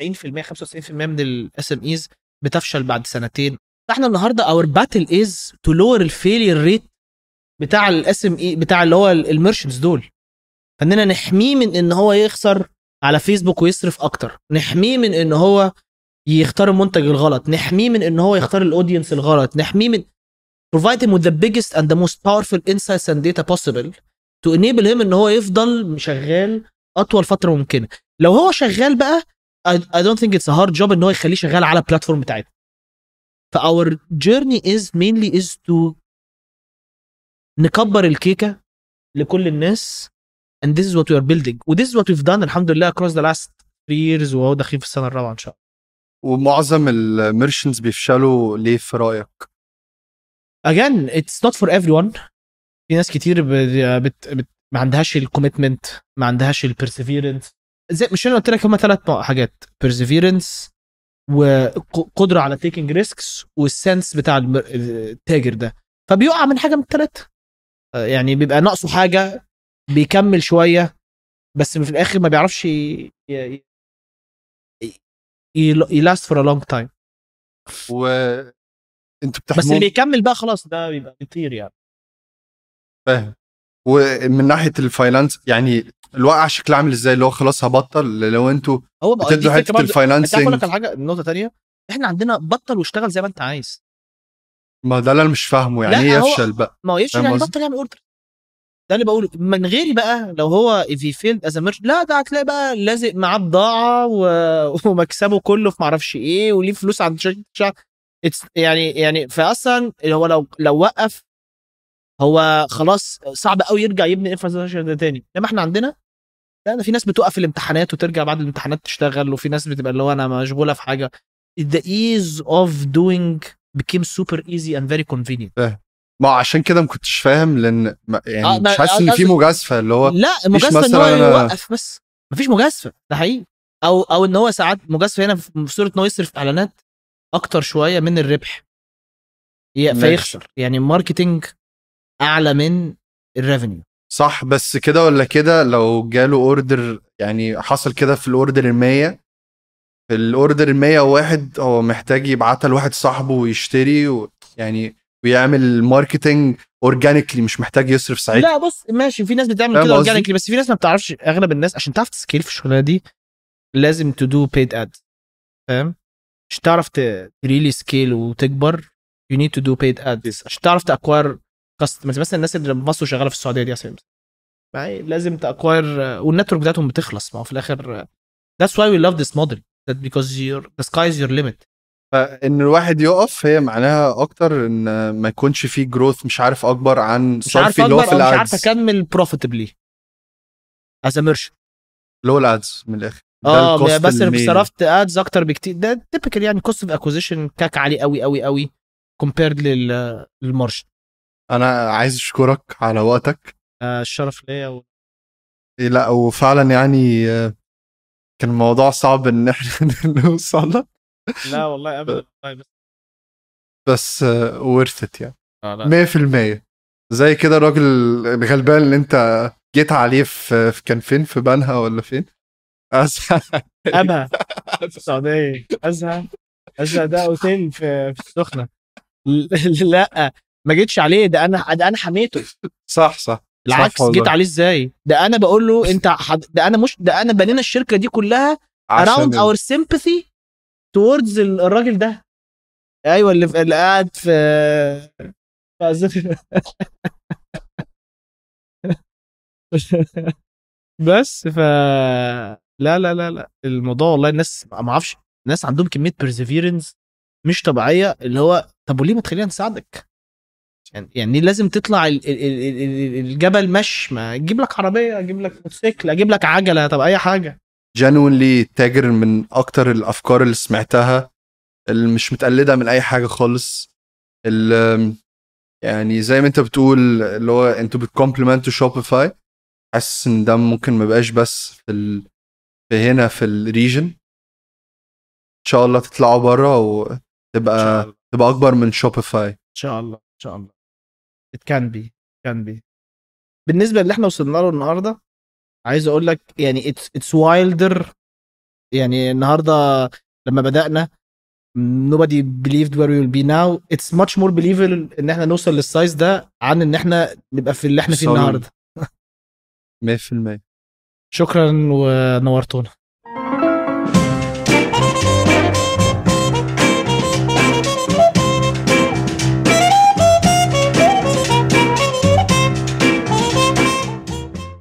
90% 95% من ال SMEs بتفشل بعد سنتين. فإحنا النهارده our battle is to lower ال failure rate بتاع ال SME بتاع اللي هو ال merchants دول. فإننا نحميه من إن هو يخسر على فيسبوك ويصرف أكتر. نحميه من إن هو يختار المنتج الغلط. نحميه من إن هو يختار الاودينس الغلط. نحميه من provide him with the biggest and the most powerful insights and data possible to enable him إن هو يفضل شغال أطول فترة ممكنة. لو هو شغال بقى I, don't think it's a hard job ان هو يخليه شغال على البلاتفورم بتاعتنا. ف our journey is mainly is to نكبر الكيكة لكل الناس. And this is what we are building. و this is what we've done الحمد لله across the last 3 years وهو داخلين في السنة الرابعة إن شاء الله. ومعظم ال merchants بيفشلوا ليه في رأيك؟ again it's not for everyone. في ناس كتير بت... بت... بت... ما عندهاش ال commitment ما عندهاش ال perseverance زي مش أنا قلت لك هم ثلاث حاجات perseverance وقدرة على taking risks وال sense بتاع التاجر ده. فبيقع من حاجة من الثلاثه يعني بيبقى ناقصه حاجة بيكمل شوية بس في الآخر ما بيعرفش ي last for a long time و أنتوا بس اللي بيكمل بقى خلاص ده بيبقى بيطير يعني فاهم. ومن ناحية ال finance يعني الواقع شكله عامل إزاي؟ اللي هو خلاص هبطل لو أنتوا هو بقى دي بتدوا حتة عارف أقول ال financing لك على حاجة؟ نقطة تانية. إحنا عندنا بطل واشتغل زي ما أنت عايز. ما ده اللي أنا مش فاهمه يعني إيه يفشل بقى؟ ما هو يفشل يعني؟ بطل يعمل order ده اللي بقوله. من غيري بقى لو هو as a merchant لا ده هتلاقي بقى لازق معاه بضاعة و... ومكسبه كله في معرفش إيه وليه فلوس عند شركة يعني يعني فاصلا هو لو لو وقف هو خلاص صعب قوي يرجع يبني infrastructure ده تاني. انما إحنا عندنا لا ده في ناس بتوقف الامتحانات وترجع بعد الامتحانات تشتغل وفي ناس بتبقى اللي هو أنا مشغولة في حاجة. The ease of doing became super easy and very convenient. ما عشان كده ما كنتش فاهم لأن ما- يعني آه، مش حاسس إن قصدي- في مجازفة اللي هو لا مجازفة إن هو يوقف بس. مفيش مجازفة ده حقيقي. أو أو إن هو ساعات مجازفة هنا في صورة ان هو يصرف إعلانات أكتر شوية من الربح. فيخسر. يعني ال marketing أعلى من ال revenue صح بس كده ولا كده لو جاله order يعني حصل كده في ال order ال 100 في ال order ال 101 هو محتاج يبعتها لواحد صاحبه ويشتري و يعني ويعمل marketing organically مش محتاج يصرف ساعتها. لا بص ماشي في ناس بتعمل كده؟ organically بس في ناس ما بتعرفش أغلب الناس عشان تعرف ت scale في الشغلانة دي لازم to do paid ad فاهم؟ مش تعرف ت really scale وتكبر you need to do paid ads. عشان تعرف ت acquire customers مثلا الناس اللي مصر شغالة في السعودية دي يا هي لازم ت acquire وال network بتاعتهم بتخلص. ما هو في الآخر that's why we love this model that because your the sky is your limit. فإن الواحد يقف هي معناها أكتر إن ما يكونش فيه growth مش عارف أكبر عن مش عارف صرفي اللي هو في أو مش عارف ال ads اكمل a merchant. اللي هو ال ads من الآخر. آه بس لو. صرفت ads أكتر بكتير. ده typical يعني cost of acquisition CAC عالي قوي قوي قوي compared لل لل margin أنا عايز أشكرك على وقتك. آه الشرف ليا و... إيه لا وفعلا يعني آه، كان الموضوع صعب إن إحنا نوصل له. لا والله ابدا والله بس بس ورث ات يعني. آه لا. 100% زي كده الراجل الغلبان اللي أنت جيت عليه في كان فين؟ في بنها ولا فين؟ أز- أبها. في السعودية. ازهى ازهى ده اوتيل في في السخنة. لا. ما جيتش عليه ده أنا ده أنا حميته. صح صح. العكس والله. جيت عليه إزاي؟ ده أنا بقول له أنت حد... ده أنا مش ده أنا بنينا الشركة دي كلها our sympathy towards ال- الراجل ده. أيوه اللي, في... اللي قاعد في بس ف لا لا لا لا. الموضوع والله الناس ما أعرفش الناس عندهم كمية perseverance مش طبيعية اللي هو طب وليه ما تخلينا نساعدك يعني يعني لازم تطلع ال- ال- ال- ال- الجبل مش ما أجيب لك عربية أجيب لك موتوسيكل أجيب لك عجلة طب أي حاجة. جنونلي تاجر من أكتر الأفكار اللي سمعتها اللي مش متقلدة من أي حاجة خالص. اللي يعني زي ما أنت بتقول اللي هو أنتوا بتكومبلمنتوا شوبيفاي حاسس إن ده ممكن ما يبقاش بس في ال... في هنا في ال region إن شاء الله تطلعوا بره إن شاء وتبقى الله. تبقى أكبر من شوبيفاي إن شاء الله إن شاء الله. It can be can be. بالنسبة اللي إحنا وصلنا له النهارده عايز أقول لك يعني it's it's wilder. يعني النهارده لما بدأنا nobody believed where we will be now. It's much more believable إن إحنا نوصل لل size ده عن إن إحنا نبقى في اللي إحنا فيه. النهارده. 100% شكرا ونورتونا.